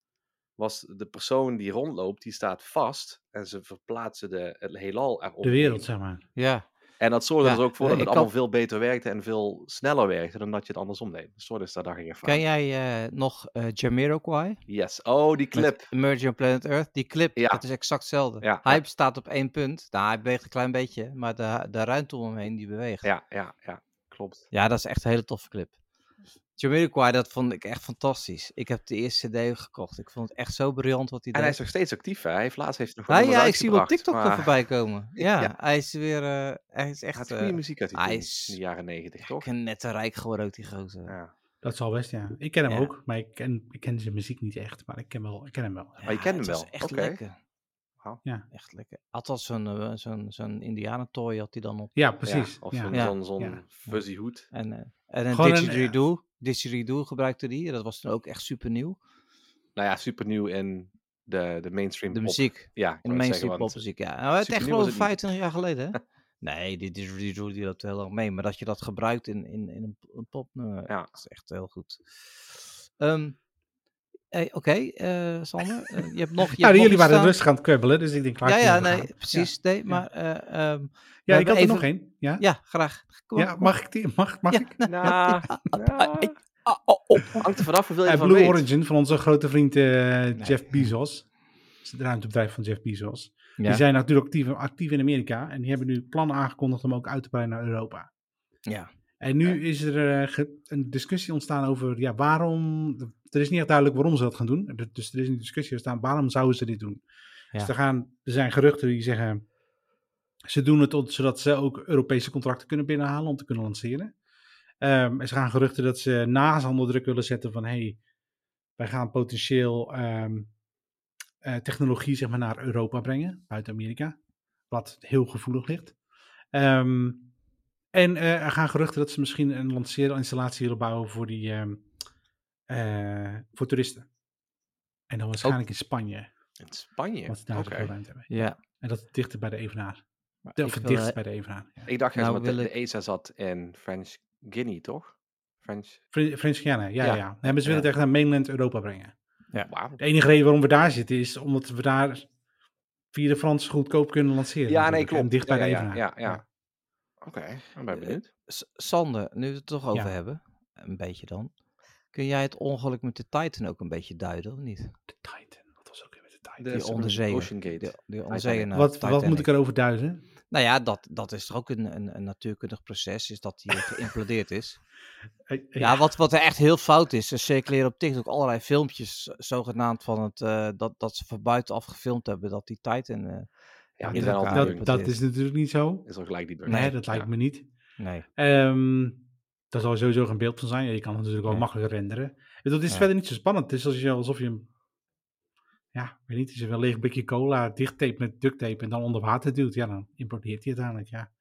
was de persoon die rondloopt, die staat vast en ze verplaatsen de, het heelal erop. De wereld, zeg maar. Ja, En dat zorgde Ja, er ook voor dat ik het allemaal veel beter werkte en veel sneller werkte dan dat je het andersom deed. Dus zo is daar ik even ken jij eh, nog eh Jamiroquai? Yes. Oh, die clip. Met Emerging on Planet Earth. Die clip, Ja. dat is exact hetzelfde. Ja, Hij staat op één punt. Nou, hij beweegt een klein beetje, maar de, de ruimte om hem heen die beweegt. Ja, ja, ja. Klopt. Ja, dat is echt een hele toffe clip. Jamiroquai, dat vond ik echt fantastisch. Ik heb de eerste CD gekocht. Ik vond het echt zo briljant wat hij En hij is deed. nog steeds actief, hè? Hij heeft laatst heeft hij nog Ja, ik zie hem op TikTok er maar voorbij komen. [laughs] Ja, Ja. hij is weer... eh, hij is Hij echt eh goede muziek uit die hij is- in de jaren negentig, toch? net rijk geworden ook, die gozer. Ja. Dat zal best, ja. Ik ken hem Ja. ook, maar ik ken, ik ken zijn muziek niet echt. Maar ik ken, wel, ik ken hem wel. Maar je kent hem wel? echt Oké. lekker. Wauw. Ja. Echt lekker. Althans, zo'n eh, zo'n zo'n indianentooi had hij dan op. Ja, Ja, precies. of zo'n Ja. fuzzy hoed. En, eh, en een Gewoon een, didgeridoo. Didgeridoo gebruikte die. Dat was toen ook echt super nieuw. Nou ja, super nieuw in de, de mainstream De pop. muziek. Ja, de mainstream popmuziek, ja. Nou, het echt supernieuw was geloof ik het niet. 25 jaar geleden, hè? Nee, die didgeridoo die loopt heel lang mee. Maar dat je dat gebruikt in, in, in een, popnummer, Ja. dat is echt heel goed. Ehm, hey, Oké, eh, Sander. eh, je hebt nog... Je Ja, [laughs] hebt nog jullie waren staan. rustig aan het kwebbelen, dus ik denk Ja, ik ja, nee, gaan. precies. Nee, maar... eh, ehm, Ja, ik had er nog één. Ja, Ja, graag. Kom ja mag ik die? Mag, mag Ja, ik? [laughs] Nou, nou, Ah, oh, oh. hangt er vanaf hoeveel je Eh, ervan Blue weet. Origin van onze grote vriend eh, Jeff Bezos. Dat is het ruimtebedrijf van Jeff Bezos. Ja. Die zijn natuurlijk actief, actief in Amerika en die hebben nu plannen aangekondigd om ook uit te breiden naar Europa. Ja. En nu is er eh, een discussie ontstaan over ja, waarom. Er is niet echt duidelijk waarom ze dat gaan doen. Dus er is een discussie ontstaan waarom zouden ze dit doen. Dus er, gaan, er zijn geruchten die zeggen. Ze doen het zodat ze ook Europese contracten kunnen binnenhalen om te kunnen lanceren. Ehm, er gaan geruchten dat ze naast onder druk willen zetten van hey, wij gaan potentieel ehm, eh, technologie zeg maar, naar Europa brengen, buiten Amerika. Wat heel gevoelig ligt. Ehm, en eh, er gaan geruchten dat ze misschien een lanceerinstallatie willen bouwen voor, die, eh, voor toeristen. En dan waarschijnlijk in Spanje, In Spanje? want daar ruimte hebben. Ja. En dat dichter bij de Evenaar. Maar Of dichtst eh, bij de Evenaar. Ja. Ik dacht juist Nou, dat de, ESA zat in French Guinea, toch? French... Fre- French Guiana, ja, ja. Ja. ja. Maar ze willen Ja. het echt naar mainland Europa brengen. Wauw. De enige reden waarom we daar zitten is omdat we daar via de Fransen goedkoop kunnen lanceren. Ja, nee, klopt. En dicht ja, bij de ja, Evenaar. Ja, ja, ja. Oké, ik ben benieuwd. S- Sander, nu we het er toch over Ja. hebben, een beetje dan. Kun jij het ongeluk met de Titan ook een beetje duiden, of niet? De Titan, wat was ook weer met de Titan? De Die. Ocean Gate. Onderzeeër naar wat, wat moet ik erover duiden? Nou ja, dat, dat is toch ook een, een, een natuurkundig proces, is dat die geïmplodeerd is. [laughs] Ja, wat, wat er echt heel fout is, er circuleren op TikTok allerlei filmpjes, zogenaamd van het, eh, dat, dat ze van buitenaf gefilmd hebben, dat die Titan... eh, Ja, dat, jong. dat is natuurlijk niet zo. Is al gelijk die. Nee, dat lijkt ja. me niet. nee. Ehm daar zal sowieso geen beeld van zijn. Ja, Je kan het natuurlijk wel Nee. makkelijk renderen. Dat is Ja. verder niet zo spannend. Het is als je, alsof je hem, ja, weet niet, als je een leeg blikje cola dichttape met duct tape en dan onder water duwt. Ja, dan implodeert hij uiteindelijk, ja.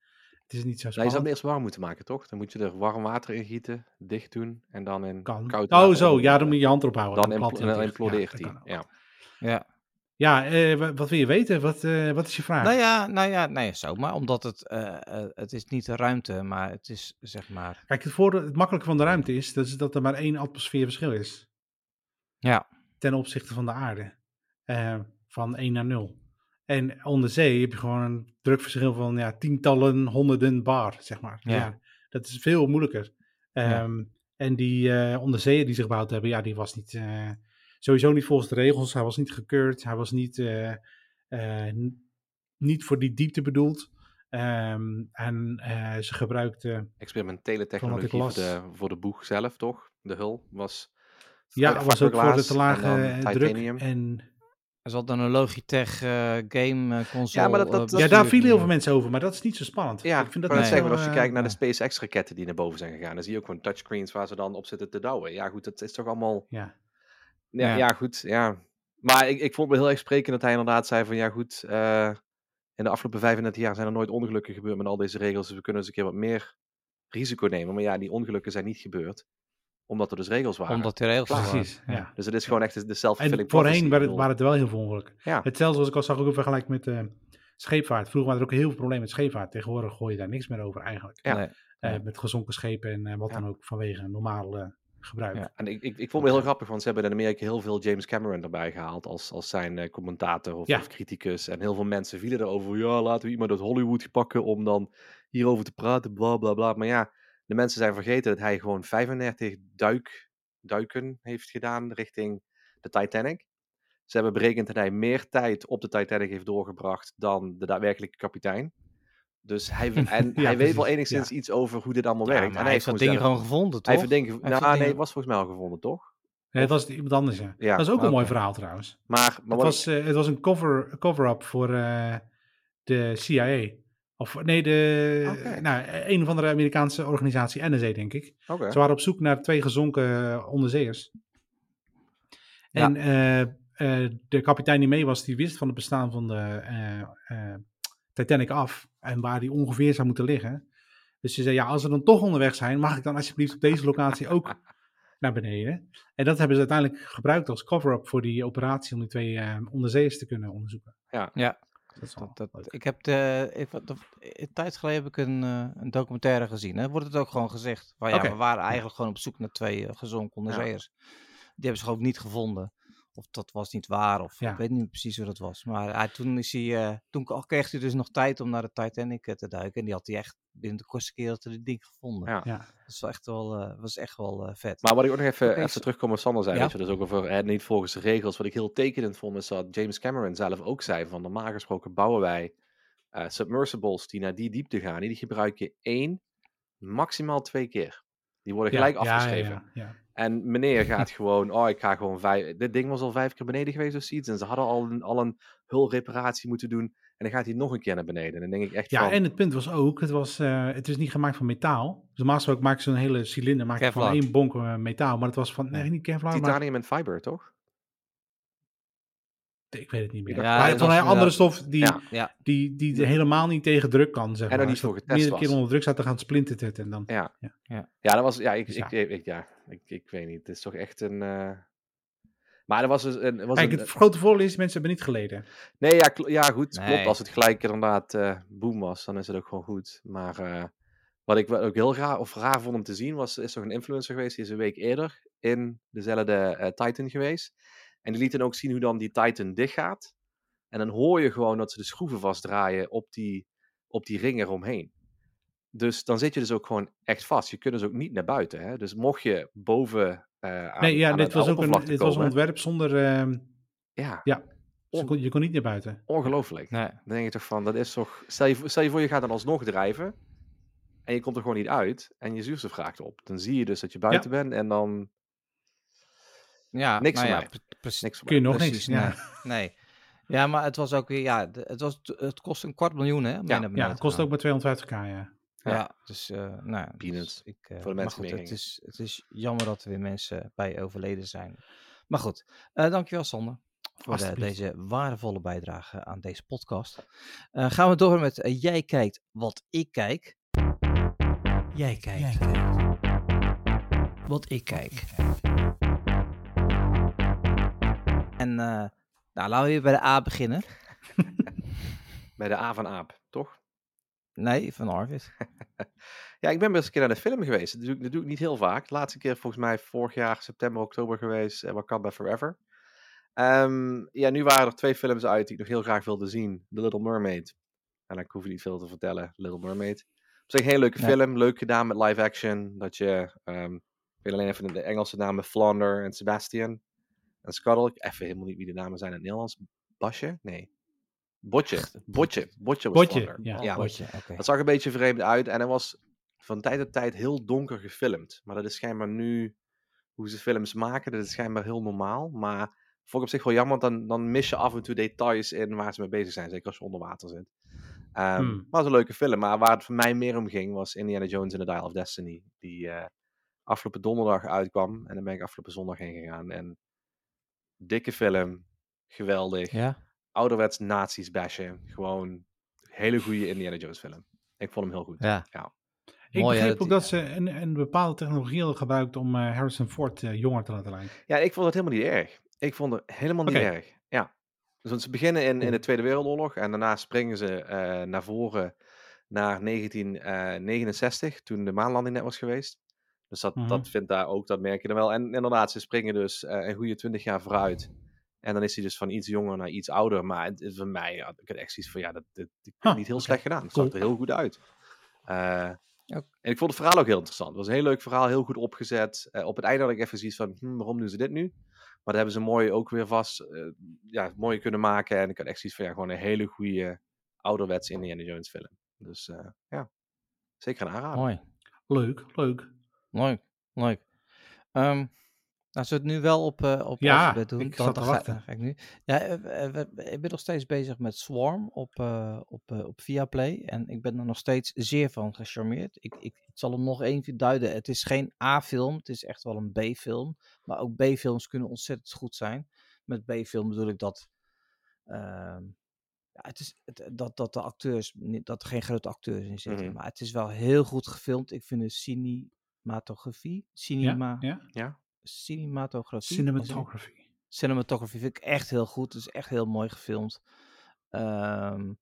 Het is niet zo Nou, je zou spannend. hem eerst warm moeten maken, toch? Dan moet je er warm water in gieten, dicht doen en dan in kan. koud Oh, zo. Ja, dan moet je je hand erop houden. Dan, impl- dan dicht. implodeert hij. Ja. Ja. Eh, wa- wat wil je weten? Wat, eh, wat is je vraag? Nou ja, nou ja, nee, zomaar. Omdat het, eh, eh, het is niet de ruimte, maar het is zeg maar... Kijk, het, voordeel, het makkelijke van de ruimte is, dat is dat er maar één atmosfeer verschil is. Ja, ten opzichte van de aarde. Eh, van 1 naar 0. En onder zee heb je gewoon een drukverschil van ja, tientallen, honderden bar, zeg maar. Ja. dat is veel moeilijker. Ehm, En die eh onderzeeër die zich gebouwd hebben, ja, die was niet, eh, sowieso niet volgens de regels. Hij was niet gekeurd. Hij was niet, eh, eh, niet voor die diepte bedoeld. Ehm, en eh, ze gebruikten Experimentele technologie voor de, voor de boeg zelf, toch? De hul was... Ja, was ook voor de te lage en dan eh, druk. titanium. En Er zat dan een Logitech eh, game eh, console. Ja, maar dat- dat- dat- ja, daar vielen heel veel mensen over, maar dat is niet zo spannend. Ja, ik vind dat net niet zeggen, als je kijkt naar de. SpaceX-raketten die naar boven zijn gegaan, dan zie je ook gewoon touchscreens waar ze dan op zitten te douwen. Ja, goed, dat is toch allemaal... Ja. Ja, Ja. ja. goed, ja. Maar ik, ik vond me heel erg sprekend dat hij inderdaad zei van, ja goed, eh, in de afgelopen 35 jaar zijn er nooit ongelukken gebeurd met al deze regels, dus we kunnen eens een keer wat meer risico nemen. Maar ja, die ongelukken zijn niet gebeurd, omdat er dus regels waren. Omdat de regels er waren. Precies, ja. Dus het is gewoon echt de- self-fulfilling En voorheen waren, waren het wel heel veel ongelukken. Ja. Hetzelfde zoals ik al zag ook in vergelijking met eh, scheepvaart. Vroeger waren er ook heel veel problemen met scheepvaart. Tegenwoordig gooi je daar niks meer over eigenlijk. Ja. Nee. Eh. Met gezonken schepen en eh, wat Ja. dan ook vanwege normaal eh, gebruik. Ja. En ik, ik, ik vond het heel grappig, want ze hebben in Amerika heel veel James Cameron erbij gehaald als, als zijn eh, commentator of, Ja. of criticus. En heel veel mensen vielen erover, ja, laten we iemand uit Hollywood pakken om dan hierover te praten, bla bla bla. Maar ja, de mensen zijn vergeten dat hij gewoon 35 duik, duiken heeft gedaan richting de Titanic. Ze hebben berekend dat hij meer tijd op de Titanic heeft doorgebracht dan de daadwerkelijke kapitein. Dus hij, [laughs] en hij weet wel enigszins iets over hoe dit allemaal Ja, werkt. maar en hij heeft dat ding zelf- gewoon gevonden, toch? Hij heeft nou dat nee, ding- het was volgens mij al gevonden, toch? Nee, het was iemand anders, ja. Ja, dat is ook een mooi verhaal trouwens. Maar, maar Het wat was, eh, het was een cover- cover-up voor eh, de CIA. Of nee, de, Oké. nou, een of andere Amerikaanse organisatie, NSA denk ik. Ze waren op zoek naar twee gezonken eh, onderzeeërs. Ja. En eh, eh, de kapitein die mee was, die wist van het bestaan van de eh, eh, Titanic af. En waar die ongeveer zou moeten liggen. Dus ze zei, ja, als we dan toch onderweg zijn, mag ik dan alsjeblieft op deze locatie ook [laughs] naar beneden. En dat hebben ze uiteindelijk gebruikt als cover-up voor die operatie om die twee eh, onderzeeërs te kunnen onderzoeken. Ja, Dat wel dat, dat, ik heb de, ik, een tijd geleden heb ik een, eh, een documentaire gezien. Hè? Wordt het ook gewoon gezegd. Van, ja. We waren eigenlijk gewoon op zoek naar twee eh, gezonken onderzeeërs. Die hebben ze gewoon niet gevonden. Of dat was niet waar, of Ja. ik weet niet precies hoe dat was. Maar hij, toen, is hij, eh, toen kreeg hij dus nog tijd om naar de Titanic eh, te duiken. En die had hij echt binnen de kortste keer dat hij dit ding gevonden. Ja. Ja. Dat is wel echt wel, eh, was echt wel eh, vet. Maar wat ik ook nog even, even terugkom op Sander zei, Ja. weet je, dus ook over hè, niet volgens de regels. Wat ik heel tekenend vond, is dat James Cameron zelf ook zei van normaal gesproken bouwen wij eh, submersibles die naar die diepte gaan. Die gebruik je één, maximaal twee keer. Die worden gelijk Ja, ja, afgeschreven. En meneer gaat [laughs] gewoon, oh ik ga gewoon vijf, dit ding was al vijf keer beneden geweest of zoiets. En ze hadden al een, al een hulreparatie moeten doen. En dan gaat hij nog een keer naar beneden. En dan denk ik echt Ja, van, en het punt was ook, het, was, eh, het is niet gemaakt van metaal. Dus normaal gesproken maken ze een hele cilinder maken van één bonk eh, metaal. Maar het was van, nee, niet Kevlar, maar titanium en fiber, toch? Ik weet het niet meer. Ja, maar het was een andere stof die, Ja. Ja. die, die helemaal niet tegen druk kan, zeg En er maar. niet voor getest meerdere keer onder druk staat, dan gaat het splinteren en dan... Ja. Ja. Ja. Dat was, ja, ik, Dus ik, ja. ik, ik- ja, ik, ik weet niet. Het is toch echt een. eh, Maar er was dus een. Was Kijk, een het grote voordeel is, mensen hebben niet geleden. Nee, ja, kl- ja goed. Nee. Klopt. Als het gelijk inderdaad eh boom was, dan is het ook gewoon goed. Maar eh, wat ik wel ook heel raar, of raar vond om te zien, was, is toch een influencer geweest, die is een week eerder in dezelfde Titan geweest. En die liet dan ook zien hoe dan die Titan dichtgaat. En dan hoor je gewoon dat ze de schroeven vastdraaien op die, op die ring eromheen. Dus dan zit je dus ook gewoon echt vast. Je kunt dus ook niet naar buiten. Hè? Dus mocht je boven eh aan, Nee, ja, aan dit het was ook een, dit was een ontwerp zonder... ehm, Ja, ja, kon- je kon niet naar buiten. ongelooflijk. Nee. Dan denk je toch van, dat is toch... Stel je, voor- stel je voor, je gaat dan alsnog drijven. En je komt er gewoon niet uit. En je zuurstof raakt op. Dan zie je dus dat je buiten bent. En dan Ja, Niks nou voor ja, mij. niks voor Kun je mij. nog Precies, niks. Ja, Nee. nee. Ja, maar het was ook weer, ja, het, was, het kost een kwart miljoen, hè? Ja, ja het kost ook maar 250k, ja. Ja, Ja. dus, eh nou, ja, Peanuts. dus ik, eh, Voor de mensen goed, het is, het is jammer dat er weer mensen bij overleden zijn. Maar goed, eh, dankjewel Sander voor deze waardevolle bijdrage aan deze podcast. Eh, gaan we door met Jij kijkt wat ik kijk. Jij kijkt wat ik kijk. En eh, nou, laten we weer bij de A beginnen. [laughs] Bij de A van Aap, toch? Nee, van Arvid. [laughs] Ja, ik ben best een keer naar de film geweest. Dat doe, ik, dat doe ik niet heel vaak. De laatste keer volgens mij vorig jaar, september, oktober geweest. Uh, Wakanda Forever. Ehm, ja, nu waren er twee films uit die ik nog heel graag wilde zien. The Little Mermaid. En ik hoef je niet veel te vertellen. Little Mermaid. Op zich een hele leuke film. Leuk gedaan met live action. Dat je, ehm, ik weet alleen even de Engelse namen, Flounder en Sebastian. En Scuttle. Ik even helemaal niet wie de namen zijn in het Nederlands. Basje? Nee. Botje. Botje. Botje was Botje, ja. ja Botje, dat zag een beetje vreemd uit en hij was van tijd tot tijd heel donker gefilmd. Maar dat is schijnbaar nu hoe ze films maken. Dat is schijnbaar heel normaal. Maar vond ik op zich wel jammer, want dan, dan mis je af en toe details in waar ze mee bezig zijn. Zeker als je onder water zit. Ehm, Hmm. Maar het was een leuke film. Maar waar het voor mij meer om ging was Indiana Jones and the Dial of Destiny. Die eh, afgelopen donderdag uitkwam. En dan ben ik afgelopen zondag heen gegaan. En dikke film. Geweldig Ja? ouderwets nazi's bashen. Gewoon hele goede Indiana Jones film. Ik vond hem heel goed. Ja. Ik Mooi, begreep dat ook dat ze een, een bepaalde technologie hadden gebruikt om eh, Harrison Ford eh, jonger te laten lijken. Ja, ik vond het helemaal niet erg. Ik vond het helemaal niet erg. Ja. Dus want ze beginnen in, in de. Tweede Wereldoorlog en daarna springen ze eh, naar voren naar 1969, toen de maanlanding net was geweest. Dus dat, Mhm. dat vindt daar ook, dat merk je dan wel. En inderdaad, ze springen dus eh, een goede 20 jaar vooruit. En dan is hij dus van iets jonger naar iets ouder. Maar het, het- voor mij, ja, ik had echt zoiets van, ja, dat, dat, dat Huh, niet heel slecht gedaan. Het zag er heel goed uit. Eh. En ik vond het verhaal ook heel interessant. Het was een heel leuk verhaal, heel goed opgezet. Eh, op het einde had ik even zoiets van, hm, waarom doen ze dit nu? Maar dat hebben ze mooi ook weer vast, ja, mooi kunnen maken. En ik had echt zoiets van, ja, gewoon een hele goede ouderwetse Indiana Jones film. Dus ja, zeker een aanrader. Mooi. Leuk, leuk. Mooi, leuk. Ehm nou, zullen we het nu wel op, eh op Ja, alfabet doen? ik zat te ga- wachten. ga ik nu. Ja, eh, eh, ik ben nog steeds bezig met Swarm op, eh op, op Viaplay. En ik ben er nog steeds zeer van gecharmeerd. Ik, ik, ik zal hem nog even duiden. Het is geen A-film, het is echt wel een B-film. Maar ook B-films kunnen ontzettend goed zijn. Met B-film bedoel ik dat... ehm, ja, het is, het, dat, dat de acteurs, dat er geen grote acteurs in zitten. Mhm. Maar het is wel heel goed gefilmd. Ik vind de cinematografie, cinema, Ja, ja? Ja, cinematografie, Cinematography. vind ik echt heel goed. Het is echt heel mooi gefilmd. Ehm,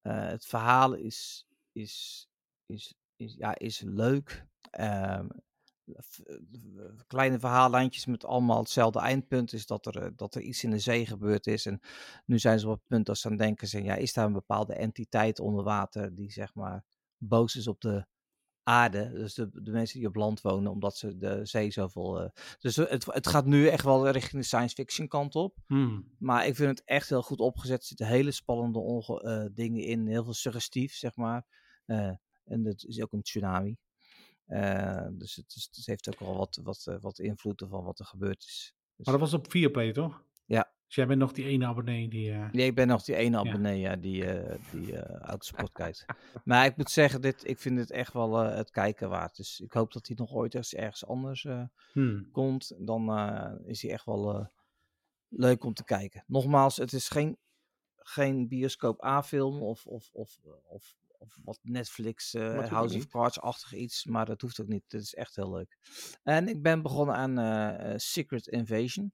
eh, het verhaal is, is, is, is, ja, is leuk. Ehm, kleine verhaallijntjes met allemaal hetzelfde eindpunt. Is dat er, eh, dat er iets in de zee gebeurd is. En nu zijn ze op het punt dat ze aan denken zijn. Ja, is daar een bepaalde entiteit onder water die zeg maar boos is op de aarde. Dus de, de mensen die op land wonen, omdat ze de zee zoveel. eh, dus het, het gaat nu echt wel richting de science fiction kant op. Hmm. Maar ik vind het echt heel goed opgezet. Er zitten hele spannende onge- eh, dingen in. Heel veel suggestief, zeg maar. Eh, en het is ook een tsunami. Dus het, is, het heeft ook wel wat, wat, wat invloeden van wat er gebeurd is. Dus, Maar dat was op Viaplay, toch? Ja. Dus jij bent nog die ene abonnee die... eh, Nee, ik ben nog die ene abonnee ja, die, eh die eh autosport kijkt. [laughs] Maar ik moet zeggen, dit, ik vind dit echt wel het kijken waard. Dus ik hoop dat hij nog ooit eens ergens anders hmm. komt. Dan is hij echt wel leuk om te kijken. Nogmaals, het is geen, geen bioscoop A-film of, of, of, of, of wat Netflix ook House of. Cards-achtig iets. Maar dat hoeft ook niet. Het is echt heel leuk. En ik ben begonnen aan Secret Invasion.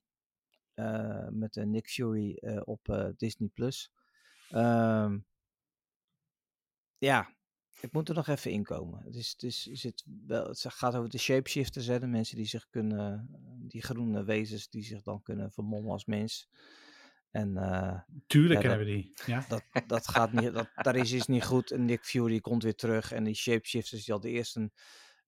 Eh, met eh, Nick Fury eh, op Disney+. Plus. Ehm, ja, ik moet er nog even inkomen. Het, is, het, is, is het, wel, het gaat over de shapeshifters, hè, de mensen die zich kunnen, die groene wezens die zich dan kunnen vermommen als mens. En Tuurlijk Ja, we die. Ja? dat, dat gaat niet, dat, daar is iets niet goed. En Nick Fury komt weer terug. En die shapeshifters die hadden eerst een,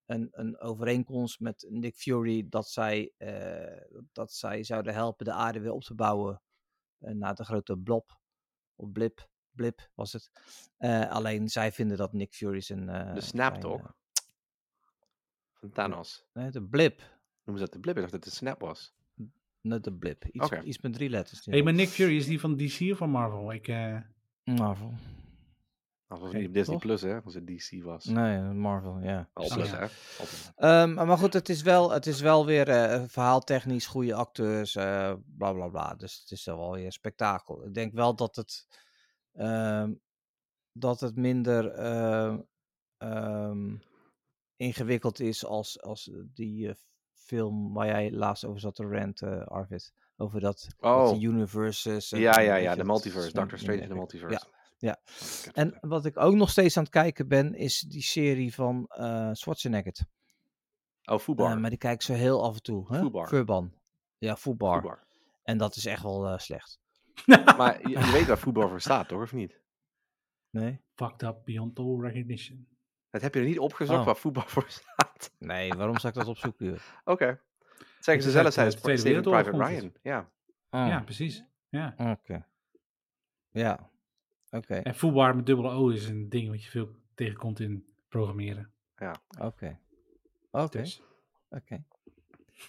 een, een overeenkomst met Nick Fury dat zij, eh, dat zij zouden helpen de aarde weer op te bouwen eh, na de grote blob. Of blip, blip was het. Eh, alleen zij vinden dat Nick Fury zijn... eh, de snap zijn, toch? Van Thanos. nee, de blip. Noemen ze dat de blip? Ik dacht dat het de snap was. Net de blip. Iets, iets met drie letters. hey, maar Nick Fury, is die van DC of van Marvel? Ik, eh, Marvel. Dat was niet op Disney toch? Plus, hè? Als het DC was. Nee, Marvel, ja. Al Oh, Plus, ja. hè? Ehm, maar goed, het is wel, het is wel weer eh, verhaaltechnisch goede acteurs, eh bla bla bla. Dus het is wel weer spektakel. Ik denk wel dat het, ehm, dat het minder ehm, ehm, ingewikkeld is als, als die eh, film waar jij laatst over zat te ranten, Arvid. Over dat, dat Oh, die universes. en- ja, ja, ja. De dat multiverse. Doctor Strange in de multiverse. ja. Heb En wat ik ook nog steeds aan het kijken ben, is die serie van eh Schwarzenegger. Oh, Fubar. Eh, maar die kijk ik zo heel af en toe. Hè? Furban. Ja. Fubar. En dat is echt wel eh, slecht. [laughs] Maar je, je weet waar Fubar voor staat, toch? Of niet? Nee? fucked up beyond all recognition. Dat heb je er niet opgezocht Oh. waar Fubar voor staat. Nee, waarom zou ik dat opzoeken? [laughs] Oké. Zeggen ze zelf zijn Private Ryan. Ja. Oh, Ja, precies. Ja. Oké. Ja. Oké. En foobar met dubbele O is een ding wat je veel tegenkomt in programmeren. Oké. Oké. Dus. Oké.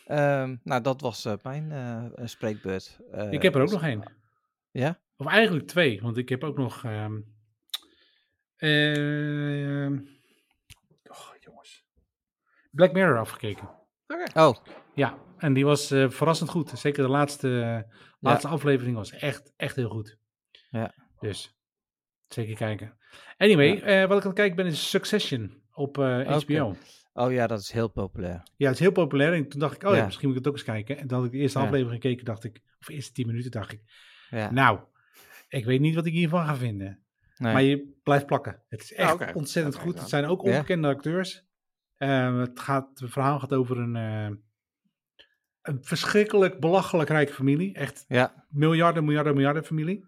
Ehm, nou, dat was eh, mijn eh, eh, spreekbeurt. Eh, ik heb er ook dus- nog één. Ja? Of eigenlijk twee, want ik heb ook nog. ehm ehm, oh, jongens. Black Mirror afgekeken. Oh, Ja, en die was eh, verrassend goed. Zeker de laatste, laatste aflevering was echt, echt heel goed. Ja. Dus zeker kijken. Anyway, eh, wat ik aan het kijken ben is Succession op eh. HBO. oh ja, dat is heel populair. Ja, het is heel populair. En toen dacht ik, oh ja, Ja. misschien moet ik het ook eens kijken. En toen had ik de eerste Ja. aflevering gekeken, dacht ik, of de eerste tien minuten, dacht ik, Ja. nou, ik weet niet wat ik hiervan ga vinden. Nee. Maar je blijft plakken. Het is echt oké. ontzettend goed. Het zijn ook onbekende acteurs. Eh, het, gaat, het verhaal gaat over een, eh, een verschrikkelijk belachelijk rijke familie. Echt Ja. miljarden, miljarden, miljarden familie.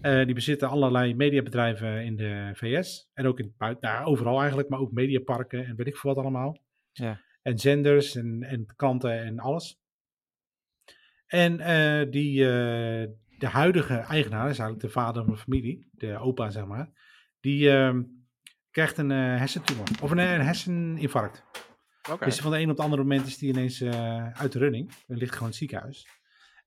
Eh, die bezitten allerlei mediabedrijven in de VS. En ook in buiten, nou, overal eigenlijk, maar ook mediaparken en weet ik veel wat allemaal. Ja. En zenders en, en klanten en alles. En eh, die, eh, de huidige eigenaar, is eigenlijk de vader van de familie, de opa zeg maar. Die, ehm, krijgt een hersentumor. Of een, een herseninfarct. Oké. Dus van de een op het andere moment is die ineens uit de running. Dan ligt gewoon in het ziekenhuis.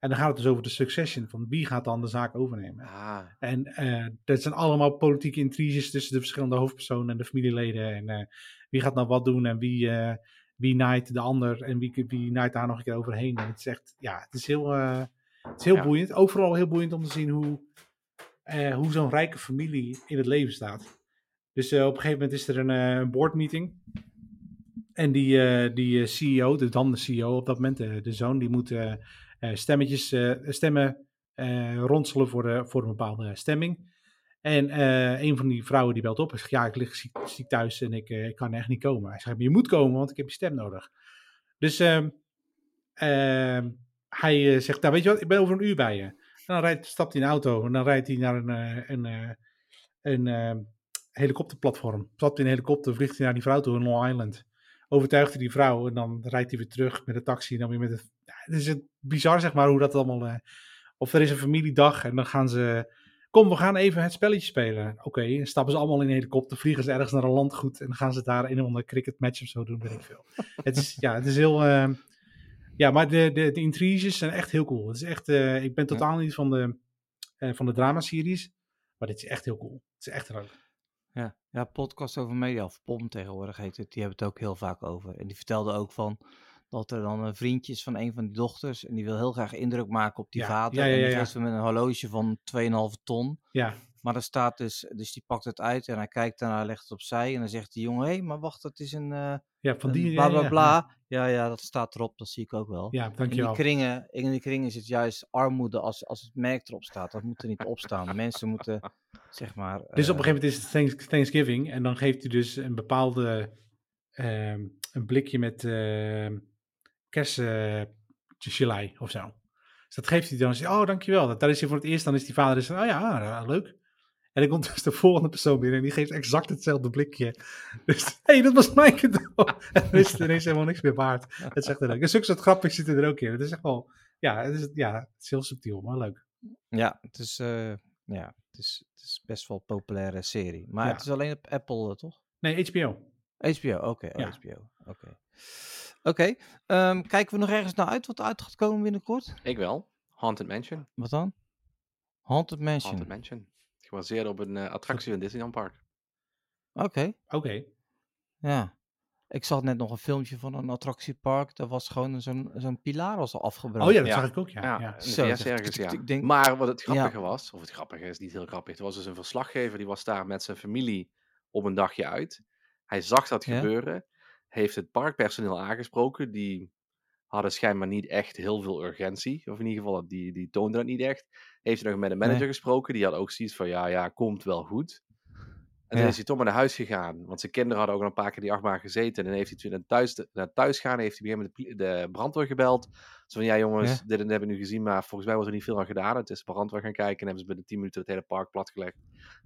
En dan gaat het dus over de succession. Van wie gaat dan de zaak overnemen. Ah, En eh dat zijn allemaal politieke intriges tussen de verschillende hoofdpersonen en de familieleden. En eh, wie gaat nou wat doen en wie, eh wie naait de ander en wie, wie naait daar nog een keer overheen. En het is echt, ja, het is heel, het is heel Ja. boeiend. Overal heel boeiend om te zien hoe, hoe zo'n rijke familie in het leven staat. Dus op een gegeven moment is er een boardmeeting. En die, die CEO, de dan de CEO op dat moment, eh, de zoon, die moet stemmetjes, eh, stemmen eh, ronselen voor, voor een bepaalde stemming. En eh, een van die vrouwen die belt op en zegt, ja, ik lig ziek, ziek thuis en ik, eh, kan echt niet komen. Hij zegt, je moet komen, want ik heb je stem nodig. Dus ehm, ehm, hij eh, zegt, nou weet je wat, ik ben over een uur bij je. En dan rijdt, stapt hij in de auto en dan rijdt hij naar een, eh, een, eh, een eh, helikopterplatform. Stapt in een helikopter, vliegt hij naar die vrouw toe in Long Island. Overtuigt hij die vrouw en dan rijdt hij weer terug met de taxi en dan weer met het... Ja, het is het bizar, zeg maar, hoe dat allemaal... eh, of er is een familiedag en dan gaan ze... Kom, we gaan even het spelletje spelen. Oké, dan stappen ze allemaal in een helikopter, vliegen ze ergens naar een landgoed en dan gaan ze daar een of andere cricket match of zo doen, weet ik veel. [laughs] het is, ja, het is heel... eh, ja, maar de, de, de intriges zijn echt heel cool. Het is echt, eh, ik ben totaal niet van de, eh, van de dramaseries, maar dit is echt heel cool. Het is echt leuk. Ja, ja, podcast over media, of POM tegenwoordig heet het, die hebben het ook heel vaak over. En die vertelde ook van dat er dan een vriendje is van een van die dochters en die wil heel graag indruk maken op die Ja, vader. ja, ja, en die geeft hem met een horloge van 2,5 ton. Ja, Maar er staat dus, dus die pakt het uit en hij kijkt daarna, legt het opzij en dan zegt die jongen, hé, hey, maar wacht, dat is een, eh ja van die... bla bla ja, bla. Ja, ja, dat staat erop, dat zie ik ook wel. Ja, in die dankjewel. kringen, in die kringen is het juist armoede als, als het merk erop staat. Dat moet er niet op staan. Mensen moeten, zeg maar... Dus op eh, een gegeven moment is het Thanks- Thanksgiving en dan geeft hij dus een bepaalde ehm, een blikje met ehm kerstgelei of zo. Dus dat geeft hij dan. zegt, Oh, dankjewel. Dat, daar is hij voor het eerst. Dan is die vader dus, oh ja, ah, leuk. En dan komt dus de volgende persoon binnen en die geeft exact hetzelfde blikje. [laughs] Dus, hé, hey, dat was mijn cadeau. [laughs] En dan is het ineens helemaal niks meer waard. Het is echt leuk. En zulke soort grappig zitten er ook in. Het is echt wel, ja, het is, ja, het is heel subtiel, maar leuk. Ja, het is, eh, ja, het is, het is best wel een populaire serie. Maar Ja. het is alleen op Apple, eh, toch? Nee, HBO. HBO, oké. oh, Ja. HBO, oké. Oké, ehm, kijken we nog ergens naar uit wat uit gaat komen binnenkort? ik wel. Haunted Mansion. Wat dan? Haunted Mansion. Haunted Mansion. Gebaseerd op een eh, attractie in Disneyland Park. Oké, Oké. ja. Ik zag net nog een filmpje van een attractiepark. Daar was gewoon zo'n zo'n pilaar was al afgebroken. Oh ja, dat Ja. zag ik ook, ja. Ja, ja. Zo, ergens, ja. ik denk- Maar wat het grappige was, of het grappige is niet heel grappig, er was dus een verslaggever die was daar met zijn familie op een dagje uit. Hij zag dat Ja. gebeuren, heeft het parkpersoneel aangesproken, die hadden schijnbaar niet echt heel veel urgentie, of in ieder geval, die, die toonden dat niet echt. Heeft hij nog met een manager Nee. gesproken, die had ook zoiets van, ja, ja, komt wel goed. En Ja. toen is hij toch maar naar huis gegaan, want zijn kinderen hadden ook al een paar keer die achtbaan gezeten. En dan heeft hij toen naar thuis, naar thuis gaan, heeft hij weer met de, de brandweer gebeld. Zo van, ja jongens, Ja. dit en dit hebben we nu gezien, maar volgens mij wordt er niet veel aan gedaan. Het is brandweer gaan kijken en hebben ze binnen 10 minuten het hele park platgelegd.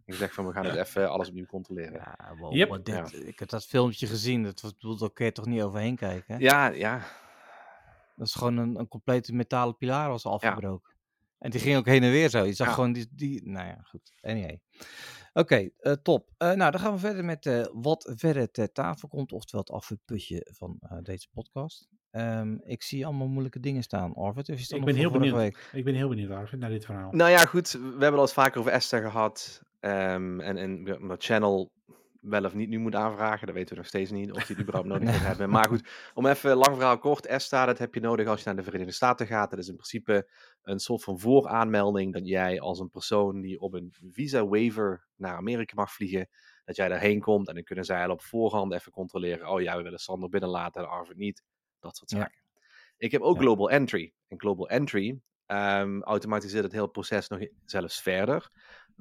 En gezegd van, we gaan het even alles opnieuw controleren. Ja, Ja, wow, Yep. wat dit, ik heb dat filmpje gezien. Dat was bedoeld, daar kun je toch niet overheen kijken? Hè? ja, ja. Dat is gewoon een, een complete metalen pilaar was afgebroken. En die ging ook heen en weer zo. Je zag Ja. gewoon die, die... Nou ja, goed. Anyway. Oké, eh, top. Eh, nou, dan gaan we verder met eh, wat verder ter tafel komt. Oftewel het afvuurputje van eh, deze podcast. Ehm, ik zie allemaal moeilijke dingen staan, Arvid. Of is dat Ik ben heel benieuwd. Week? Ik ben heel benieuwd, Arvid, naar dit verhaal. Nou ja, goed, we hebben het al eens vaker over Esther gehad. ehm, en, en omdat Channel wel of niet nu moet aanvragen, dat weten we nog steeds niet. Of die het überhaupt nodig gaat hebben. Maar goed, om even lang verhaal kort. ESTA, dat heb je nodig als je naar de Verenigde Staten gaat. Dat is in principe een soort van vooraanmelding dat jij als een persoon die op een visa waiver naar Amerika mag vliegen, dat jij daarheen komt en dan kunnen zij al op voorhand even controleren. Oh ja, we willen Sander binnenlaten en Arvid niet. Dat soort Ja. zaken. Ik heb ook Ja. Global Entry. En Global Entry ehm, automatiseert het hele proces nog zelfs verder.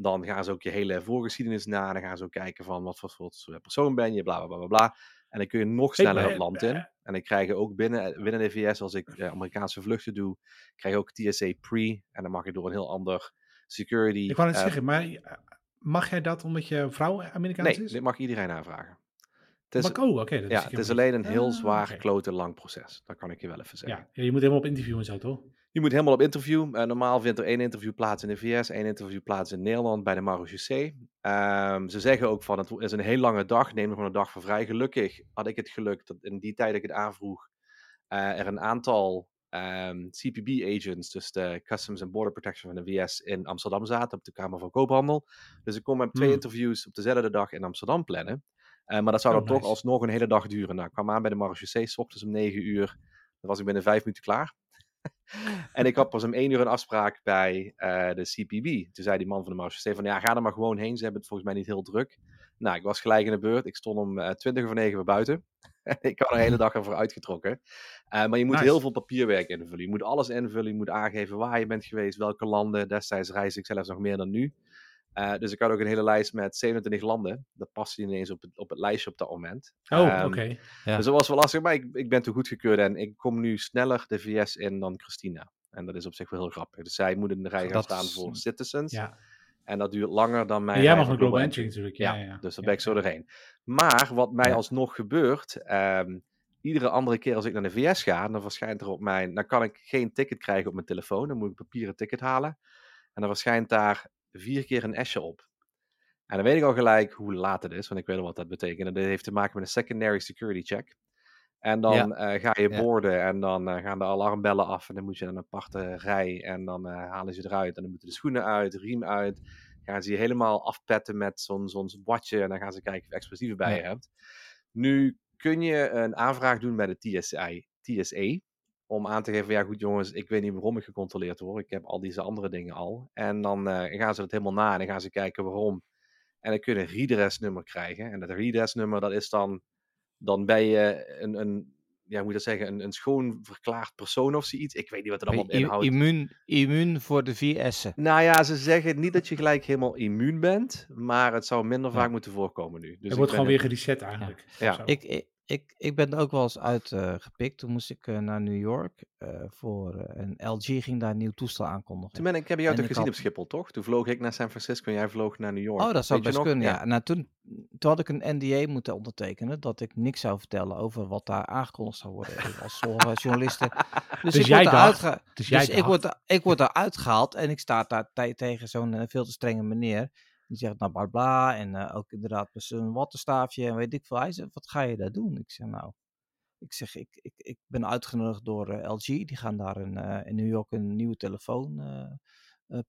Dan gaan ze ook je hele voorgeschiedenis na. Dan gaan ze ook kijken van wat voor soort persoon ben je, bla bla bla bla. En dan kun je nog sneller het land in. En dan krijg je ook binnen, binnen de VS, als ik eh, Amerikaanse vluchten doe, krijg je ook TSA Pre. En dan mag je door een heel ander security. Ik wou eh, zeggen, maar eh, mag jij dat omdat je vrouw Amerikaans Nee, is? dit mag iedereen aanvragen. Het is, oh, oké. dat ja, het is alleen een heel Ah, zwaar, oké. klote lang proces. Dat kan ik je wel even zeggen. Ja, ja, je moet helemaal op interview en zo, toch? Je moet helemaal op interview. Eh, normaal vindt er één interview plaats in de VS, één interview plaats in Nederland bij de Marochisee. Ehm ze zeggen ook van het is een heel lange dag, neem er gewoon een dag voor vrij. Gelukkig had ik het geluk dat in die tijd dat ik het aanvroeg, eh, er een aantal ehm, CPB-agents, dus de Customs and Border Protection van de VS, in Amsterdam zaten op de Kamer van Koophandel. Dus ik kon met twee Hmm. interviews op dezelfde dag in Amsterdam plannen. Eh, maar dat zou Oh, dan toch alsnog een hele dag duren. Nou, ik kwam aan bij de Marochisee, s ochtends om 9 uur. Dan was ik binnen vijf minuten klaar. En ik had pas om één uur een afspraak bij eh, de CPB. Toen zei die man van de Marochisee van, ja, ga er maar gewoon heen. Ze hebben het volgens mij niet heel druk. Nou, ik was gelijk in de beurt. Ik stond om eh 20 over 9 weer buiten. [laughs] ik had een hele dag ervoor uitgetrokken. Eh, maar je moet Nice. heel veel papierwerk invullen. Je moet alles invullen. Je moet aangeven waar je bent geweest, welke landen. Destijds reis ik zelfs nog meer dan nu. Eh, dus ik had ook een hele lijst met 27 landen. Dat paste niet eens op het, op het lijstje op dat moment. Oh, Ehm, oké. Ja. Dus dat was wel lastig, maar ik, ik ben toen goedgekeurd en ik kom nu sneller de VS in dan Christina. En dat is op zich wel heel grappig. Dus zij moet in de rij gaan Dat staan is- voor citizens. Ja. En dat duurt langer dan mijn En jij mag een global entry natuurlijk. Ja, Ja, dus daar ben ik zo doorheen. Maar wat mij alsnog gebeurt, ehm, iedere andere keer als ik naar de VS ga, dan verschijnt er op mijn, dan kan ik geen ticket krijgen op mijn telefoon. Dan moet ik een papieren ticket halen. En dan verschijnt daar vier keer een S'je op. En dan weet ik al gelijk hoe laat het is, want ik weet al wat dat betekent. En dat heeft te maken met een secondary security check. En dan eh, ga je Ja. boorden en dan eh, gaan de alarmbellen af en dan moet je naar een aparte rij en dan eh, halen ze eruit en dan moeten de schoenen uit, de riem uit. Gaan ze je helemaal afpetten met zo'n zo'n watje en dan gaan ze kijken of je explosieven bij Ja. je hebt. Nu kun je een aanvraag doen bij de TSI, TSA om aan te geven, ja goed jongens, ik weet niet waarom ik gecontroleerd word. Ik heb al deze andere dingen al. En dan eh, gaan ze dat helemaal na en dan gaan ze kijken waarom. En dan kun je een redress nummer krijgen. En dat redress nummer, dat is dan, dan ben je een, een ja, moet ik dat zeggen, een, een schoon verklaard persoon of zoiets. Ik weet niet wat het allemaal I- inhoudt. immuun, immuun voor de vier S'en. Nou ja, ze zeggen niet dat je gelijk helemaal immuun bent, maar het zou minder Ja. vaak moeten voorkomen nu. Dus Het wordt gewoon weer gereset eigenlijk. Ja. Zo. Ik, ik, ik, ben er ook wel eens uitgepikt. Toen moest ik eh, naar New York eh, voor eh, een LG ging daar een nieuw toestel aankondigen. Toen ben ik, heb jou En toch gezien had- op Schiphol, toch? Toen vloog ik naar San Francisco en jij vloog naar New York. Oh, dat zou Weet best kunnen, ja. Nou, toen, toen had ik een NDA moeten ondertekenen dat ik niks zou vertellen over wat daar aangekondigd zou worden eh, als journalisten. [laughs] Dus, Dus ik jij word dacht- geha- Dus jij dus ik word, ik word eruit gehaald en ik sta daar tegen zo'n eh, veel te strenge meneer. Die zegt nou bla bla en eh, ook inderdaad met zo'n wattenstaafje en weet ik veel. Hij zegt, wat ga je daar doen? Ik zeg nou, ik zeg ik, ik, ik ben uitgenodigd door eh, LG. Die gaan daar een, eh, in New York een nieuwe telefoon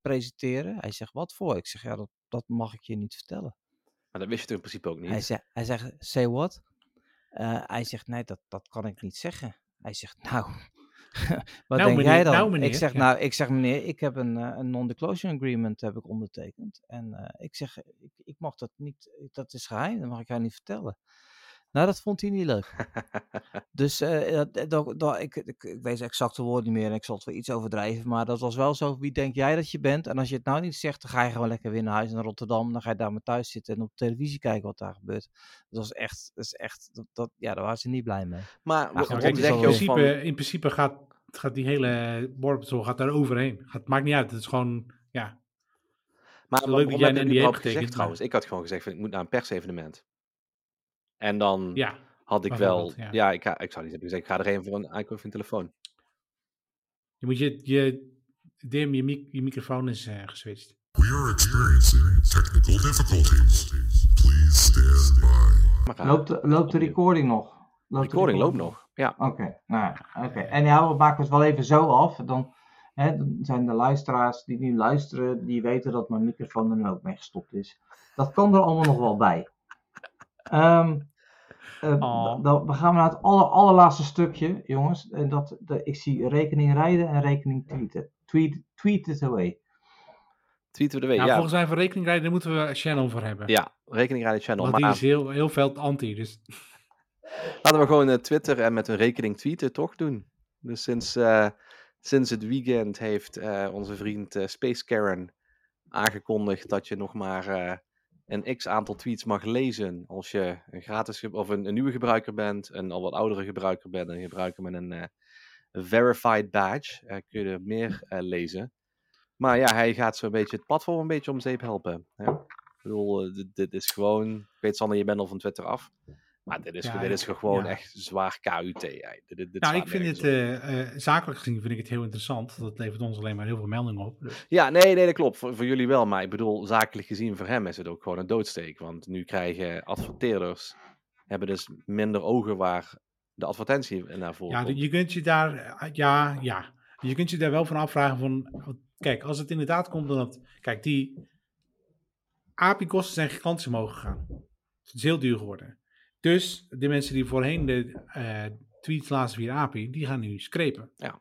presenteren. Hij zegt wat voor? Ik zeg ja, dat, dat mag ik je niet vertellen. Maar dat wist je in principe ook niet. Hij, zegt, hij zegt, say what? Hij zegt, nee, dat, dat kan ik niet zeggen. Hij zegt, [laughs] nou, [laughs] wat Nou, denk meneer, jij dan? nou, meneer, ik, zeg, ja. nou, ik zeg, meneer, ik heb een, eh, een non-disclosure agreement heb ik ondertekend. En eh, ik zeg, ik, ik mag dat niet, dat is geheim, dat mag ik jou niet vertellen. Nou, dat vond hij niet leuk. [laughs] Dus eh, dat, dat, dat- ik, ik, ik weet de exacte woorden niet meer en ik zal het wel iets overdrijven. Maar dat was wel zo, wie denk jij dat je bent? En als je het nou niet zegt, dan ga je gewoon lekker weer naar huis naar Rotterdam. Dan ga je daar maar thuis zitten en op televisie kijken wat daar gebeurt. Dat was echt, dat is echt dat, dat, ja, daar waren ze niet blij mee. Maar goed, kijk, zeg in principe, van... in principe gaat, gaat die hele Patrol gaat daar overheen. Het maakt niet uit. Het is gewoon, ja. Maar leuk dat jij een NDA überhaupt hebt gezegd getekend, trouwens? Ik had gewoon gezegd, van, ik moet naar een persevenement. En dan Ja, had ik wel... Ja, ja. ik, ga, ik zou niet hebben gezegd, ik ga er even voor een aankoop van een telefoon. je moet je, je, Dim, je, mic- je microfoon is eh geswitcht. We are experiencing technical difficulties. Please stand by. Maar, Loopt, de- loopt de recording nog? de Loopt recording loopt nog. Ja. Oké, nou oké. En ja, we maken het wel even zo af. Dan, hè, dan zijn de luisteraars die nu luisteren, die weten dat mijn microfoon er nu ook mee gestopt is. Dat kan er allemaal nog wel bij. Oh. dan, we gaan naar het aller, allerlaatste stukje, jongens. En dat, dat, ik zie rekening rijden en rekening tweeten. Tweet, tweet it away. Tweeten we de week. Nou, ja. volgens mij voor rekening rijden, daar moeten we Shannon voor hebben. ja, rekening rijden channel. Want die Maar is heel, heel veel anti. Dus [laughs] laten we gewoon eh, Twitter en met een rekening tweeten toch doen. Dus sinds, eh, sinds het weekend heeft eh, onze vriend Space Karen aangekondigd dat je nog maar eh, een x aantal tweets mag lezen als je een gratis of een, een nieuwe gebruiker bent, een al wat oudere gebruiker bent, een gebruiker met een eh, verified badge, eh, kun je er meer [laughs] eh, lezen. Maar ja, hij gaat zo'n beetje het platform een beetje om zeep helpen. Hè? Ik bedoel, dit, dit is gewoon, ik weet Sander, je bent al van Twitter af. Maar dit is, Ja, dit is gewoon ja. echt zwaar KUT. Dit, dit, Nou, ik vind het, eh, eh, zakelijk gezien vind ik het heel interessant. Dat levert ons alleen maar heel veel meldingen op. Dus- Ja, nee, nee, dat klopt. Voor, voor jullie wel. Maar ik bedoel, zakelijk gezien voor hem is het ook gewoon een doodsteek. Want nu krijgen adverteerders hebben dus minder ogen waar de advertentie naar voren Ja, je kunt je daar, eh, ja, ja. Je kunt je daar wel van afvragen van, kijk, als het inderdaad komt dat, kijk, die API-kosten zijn gigantisch omhoog gegaan. Het is heel duur geworden. Dus de mensen die voorheen de eh, tweets lazen via API, die gaan nu scrapen. Ja.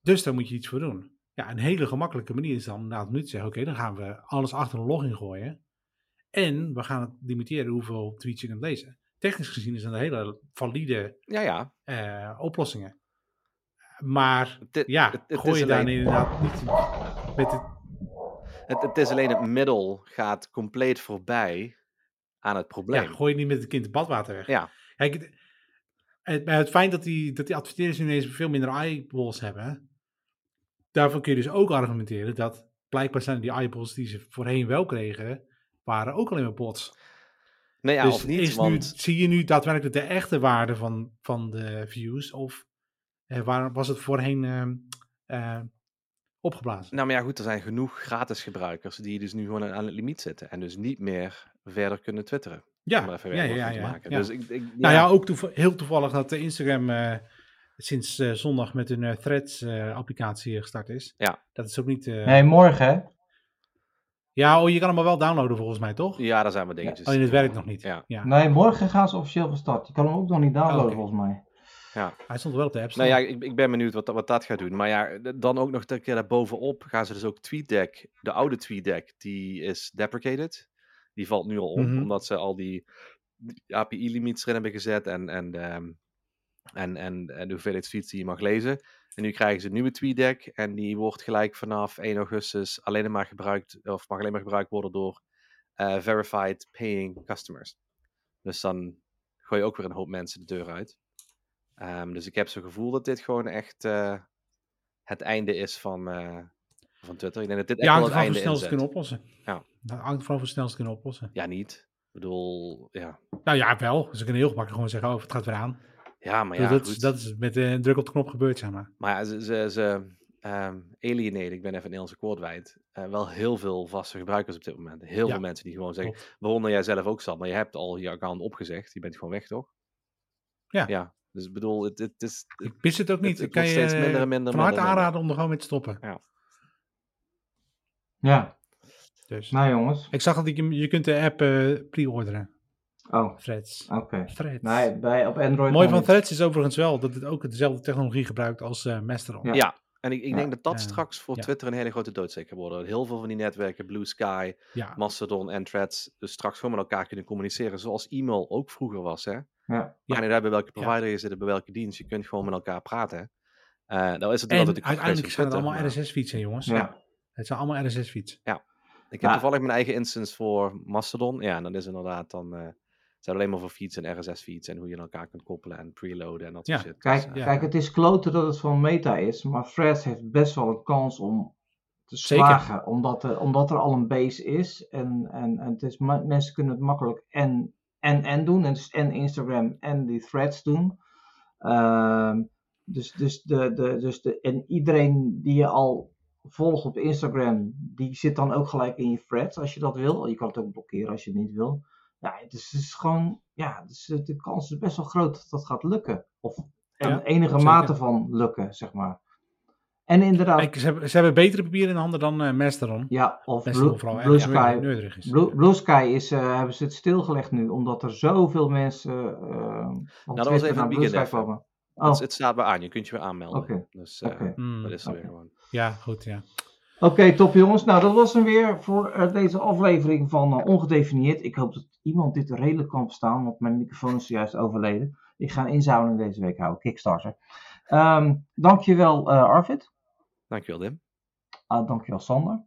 Dus daar moet je iets voor doen. Ja, een hele gemakkelijke manier is dan inderdaad nu te zeggen, oké, dan gaan we alles achter een login gooien. En we gaan het limiteren hoeveel tweets je kunt lezen. Technisch gezien is dat een hele valide Ja, ja. eh, oplossingen. Maar Het, ja, het- het gooi je daar inderdaad niet met het... Het, het is alleen het middel gaat compleet voorbij aan het probleem. Ja, gooi je niet met het kind het badwater weg. Ja. Kijk, het, het, feit dat die, dat die adverteerders nu ineens veel minder eyeballs hebben, daarvan kun je dus ook argumenteren dat blijkbaar zijn die eyeballs die ze voorheen wel kregen, waren ook alleen maar bots. nee, ja, dus of niet, is nu, want zie je nu daadwerkelijk de echte waarde van, van de views of eh, waar, was het voorheen ehm, eh, opgeblazen? Nou, maar ja, goed, er zijn genoeg gratis gebruikers die dus nu gewoon aan het limiet zitten en dus niet meer verder kunnen twitteren. Ja, om even ja, ja, ja, te ja, maken. ja. Dus ik, ik, Nou ja, ook toev- heel toevallig dat de Instagram eh, sinds eh, zondag met hun eh, Threads eh, applicatie gestart is. Ja. Dat is ook niet... eh, Nee, morgen hè? Ja, oh, je kan hem maar wel downloaden volgens mij, toch? ja, daar zijn wat dingetjes. Alleen het werkt nog niet. Ja. Ja. Nee, morgen gaan ze officieel van start. Je kan hem ook nog niet downloaden Oké. volgens mij. Hij stond wel op de App Store. Nou ja, ik, ik ben benieuwd wat, dat- wat dat gaat doen. Maar ja, dan ook nog een keer daarbovenop gaan ze dus ook TweetDeck, de oude TweetDeck, die is deprecated. Die valt nu al om, Mhm. omdat ze al die, die API-limiets erin hebben gezet en, en, ehm, en, en, en de hoeveelheid tweets die je mag lezen. En nu krijgen ze een nieuwe TweetDeck en die wordt gelijk vanaf 1 augustus alleen maar gebruikt, of mag alleen maar gebruikt worden door eh, verified paying customers. Dus dan gooi je ook weer een hoop mensen de deur uit. Ehm, dus ik heb zo'n gevoel dat dit gewoon echt eh, het einde is van, eh, van Twitter. Ik denk dat dit echt ja, wel hangt het einde snelst kunnen oplossen. Ja. Dat hangt ervan of we snelst kunnen oplossen. Ja, niet. Ik bedoel, ja. Nou ja, wel. Ze kunnen heel gemakkelijk gewoon zeggen, oh, het gaat weer aan. Ja, maar Dus ja, dat, is, goed. dat is met een druk op de knop gebeurd, zeg maar. Maar ja, ze, ze, ze ehm, alieneren, ik ben even het Nederlandse woord wijd, eh, wel heel veel vaste gebruikers op dit moment. Heel Ja. veel mensen die gewoon zeggen, Klopt. waaronder jij zelf ook zat, maar je hebt al je account opgezegd, je bent gewoon weg, toch? Ja. Ja, dus ik bedoel, het, het is... het- Ik wist het ook niet. het Ik kan je steeds minder en minder, van harte aanraden om er gewoon mee te stoppen. Ja, Dus. nou jongens. Ik zag dat je, je kunt de app eh pre-orderen. Oh, Threads. oké. Threads. Nee, bij, op Android Mooi van niet. Threads is overigens wel dat het ook dezelfde technologie gebruikt als eh Mastodon. Ja. Ja, en ik, ik Ja. denk dat dat straks voor ja. Twitter een hele grote doodsteek gaat worden. Heel veel van die netwerken, Blue Sky, Ja. Mastodon en Threads, dus straks gewoon met elkaar kunnen communiceren, zoals e-mail ook vroeger was, hè? Ja. Maar Ja. niet uit bij welke Ja. provider je zit, bij welke dienst, je kunt gewoon met elkaar praten. Eh nou is het natuurlijk En uiteindelijk zijn het allemaal hè jongens. Ja. Het zijn allemaal RSS-feeds. maar Ik heb Ja. toevallig mijn eigen instance voor Mastodon. Ja, en dan is inderdaad dan... eh het zijn alleen maar voor feeds en RSS-feeds en hoe je aan elkaar kunt koppelen en preloaden en dat soort Ja. shit. Kijk, Dus, Ja. kijk, het is kloten dat het van Meta is, maar Threads heeft best wel een kans om te Zeker. slagen. Omdat er, omdat er al een base is en, en, en het is, mensen kunnen het makkelijk en, en, en doen. En, dus en Instagram en die Threads doen. Ehm, dus, dus, de, de, dus de, en iedereen die je al volgt op Instagram, die zit dan ook gelijk in je Threads als je dat wil. Je kan het ook blokkeren als je het niet wil. Ja, het is, het is gewoon, ja, dus de kans is best wel groot dat dat gaat lukken. Of Ja, een enige zeker. mate van lukken, zeg maar. En inderdaad, Kijk, ze hebben, ze hebben betere papier in handen dan eh Mastodon. ja, of Mastodon Blue, Sky. is. Blue, Blue Sky is, eh, hebben ze het stilgelegd nu, omdat er zoveel mensen uh, Nou, dat was even Sky weekend. Oh, het, het staat weer aan, je kunt je weer aanmelden. Oké. Dus eh, oké. Hmm, dat is er weer gewoon. Ja, goed, ja. Oké, top jongens. Nou, dat was hem weer voor eh, deze aflevering van eh, Ongedefinieerd. Ik hoop dat iemand dit redelijk kan verstaan, want mijn microfoon is zojuist overleden. Ik ga een inzameling deze week houden, Kickstarter. Ehm dankjewel eh Arvid. Dankjewel, Dim. Ah, dankjewel Sander.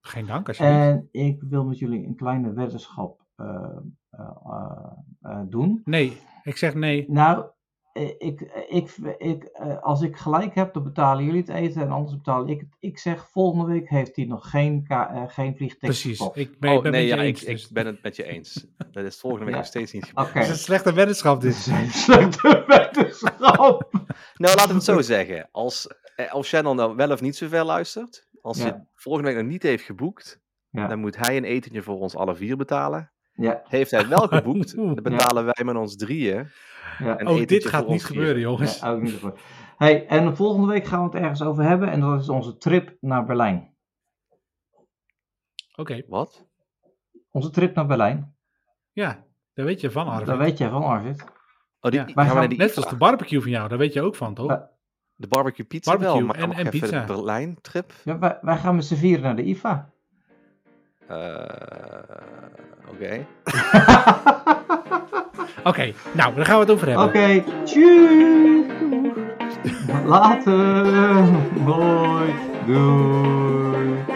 Geen dank, alsjeblieft. En ik wil met jullie een kleine weddenschap eh, eh, eh, eh, doen. Nee, ik zeg nee. Nou, ik, ik, ik, eh, als ik gelijk heb, dan betalen jullie het eten en anders betaal ik het. Ik zeg, volgende week heeft hij nog geen, eh, geen vliegticket Precies. Ik ben, Oh, ben nee, met je ja, eens. ik, dus- ik ben het met je eens. Dat is volgende week Ja. nog steeds niet gebeurd. Het is een slechte weddenschap Dit [laughs] dit. is een slechte wetenschap. Nou, laten we het zo zeggen. Als, eh, als Channel nou wel of niet zoveel luistert, als Ja. je volgende week nog niet heeft geboekt, Ja. dan moet hij een etentje voor ons alle vier betalen. Ja, Heeft hij wel geboekt, [laughs] dan Ja. betalen wij met ons drieën. ja. Ook etentje dit gaat niet gebeuren, jongens. Ja, ook niet goed. Hey, en volgende week gaan we het ergens over hebben en dat is onze trip naar Berlijn. Oké, Wat? Onze trip naar Berlijn. ja, daar weet je van, Arvid. Dat weet jij van Arvid. Oh, die, Ja. gaan gaan die Net zoals de barbecue van jou, daar weet je ook van, toch? De barbecue pizza Barbecue wel, maar en- en even pizza. de Berlijn trip. Ja, wij, wij gaan met z'n vieren naar de IFA. Eh, Oké. [laughs] Oké, nou, daar gaan we het over hebben. Oké, tjus. Later. Hoi. Doei.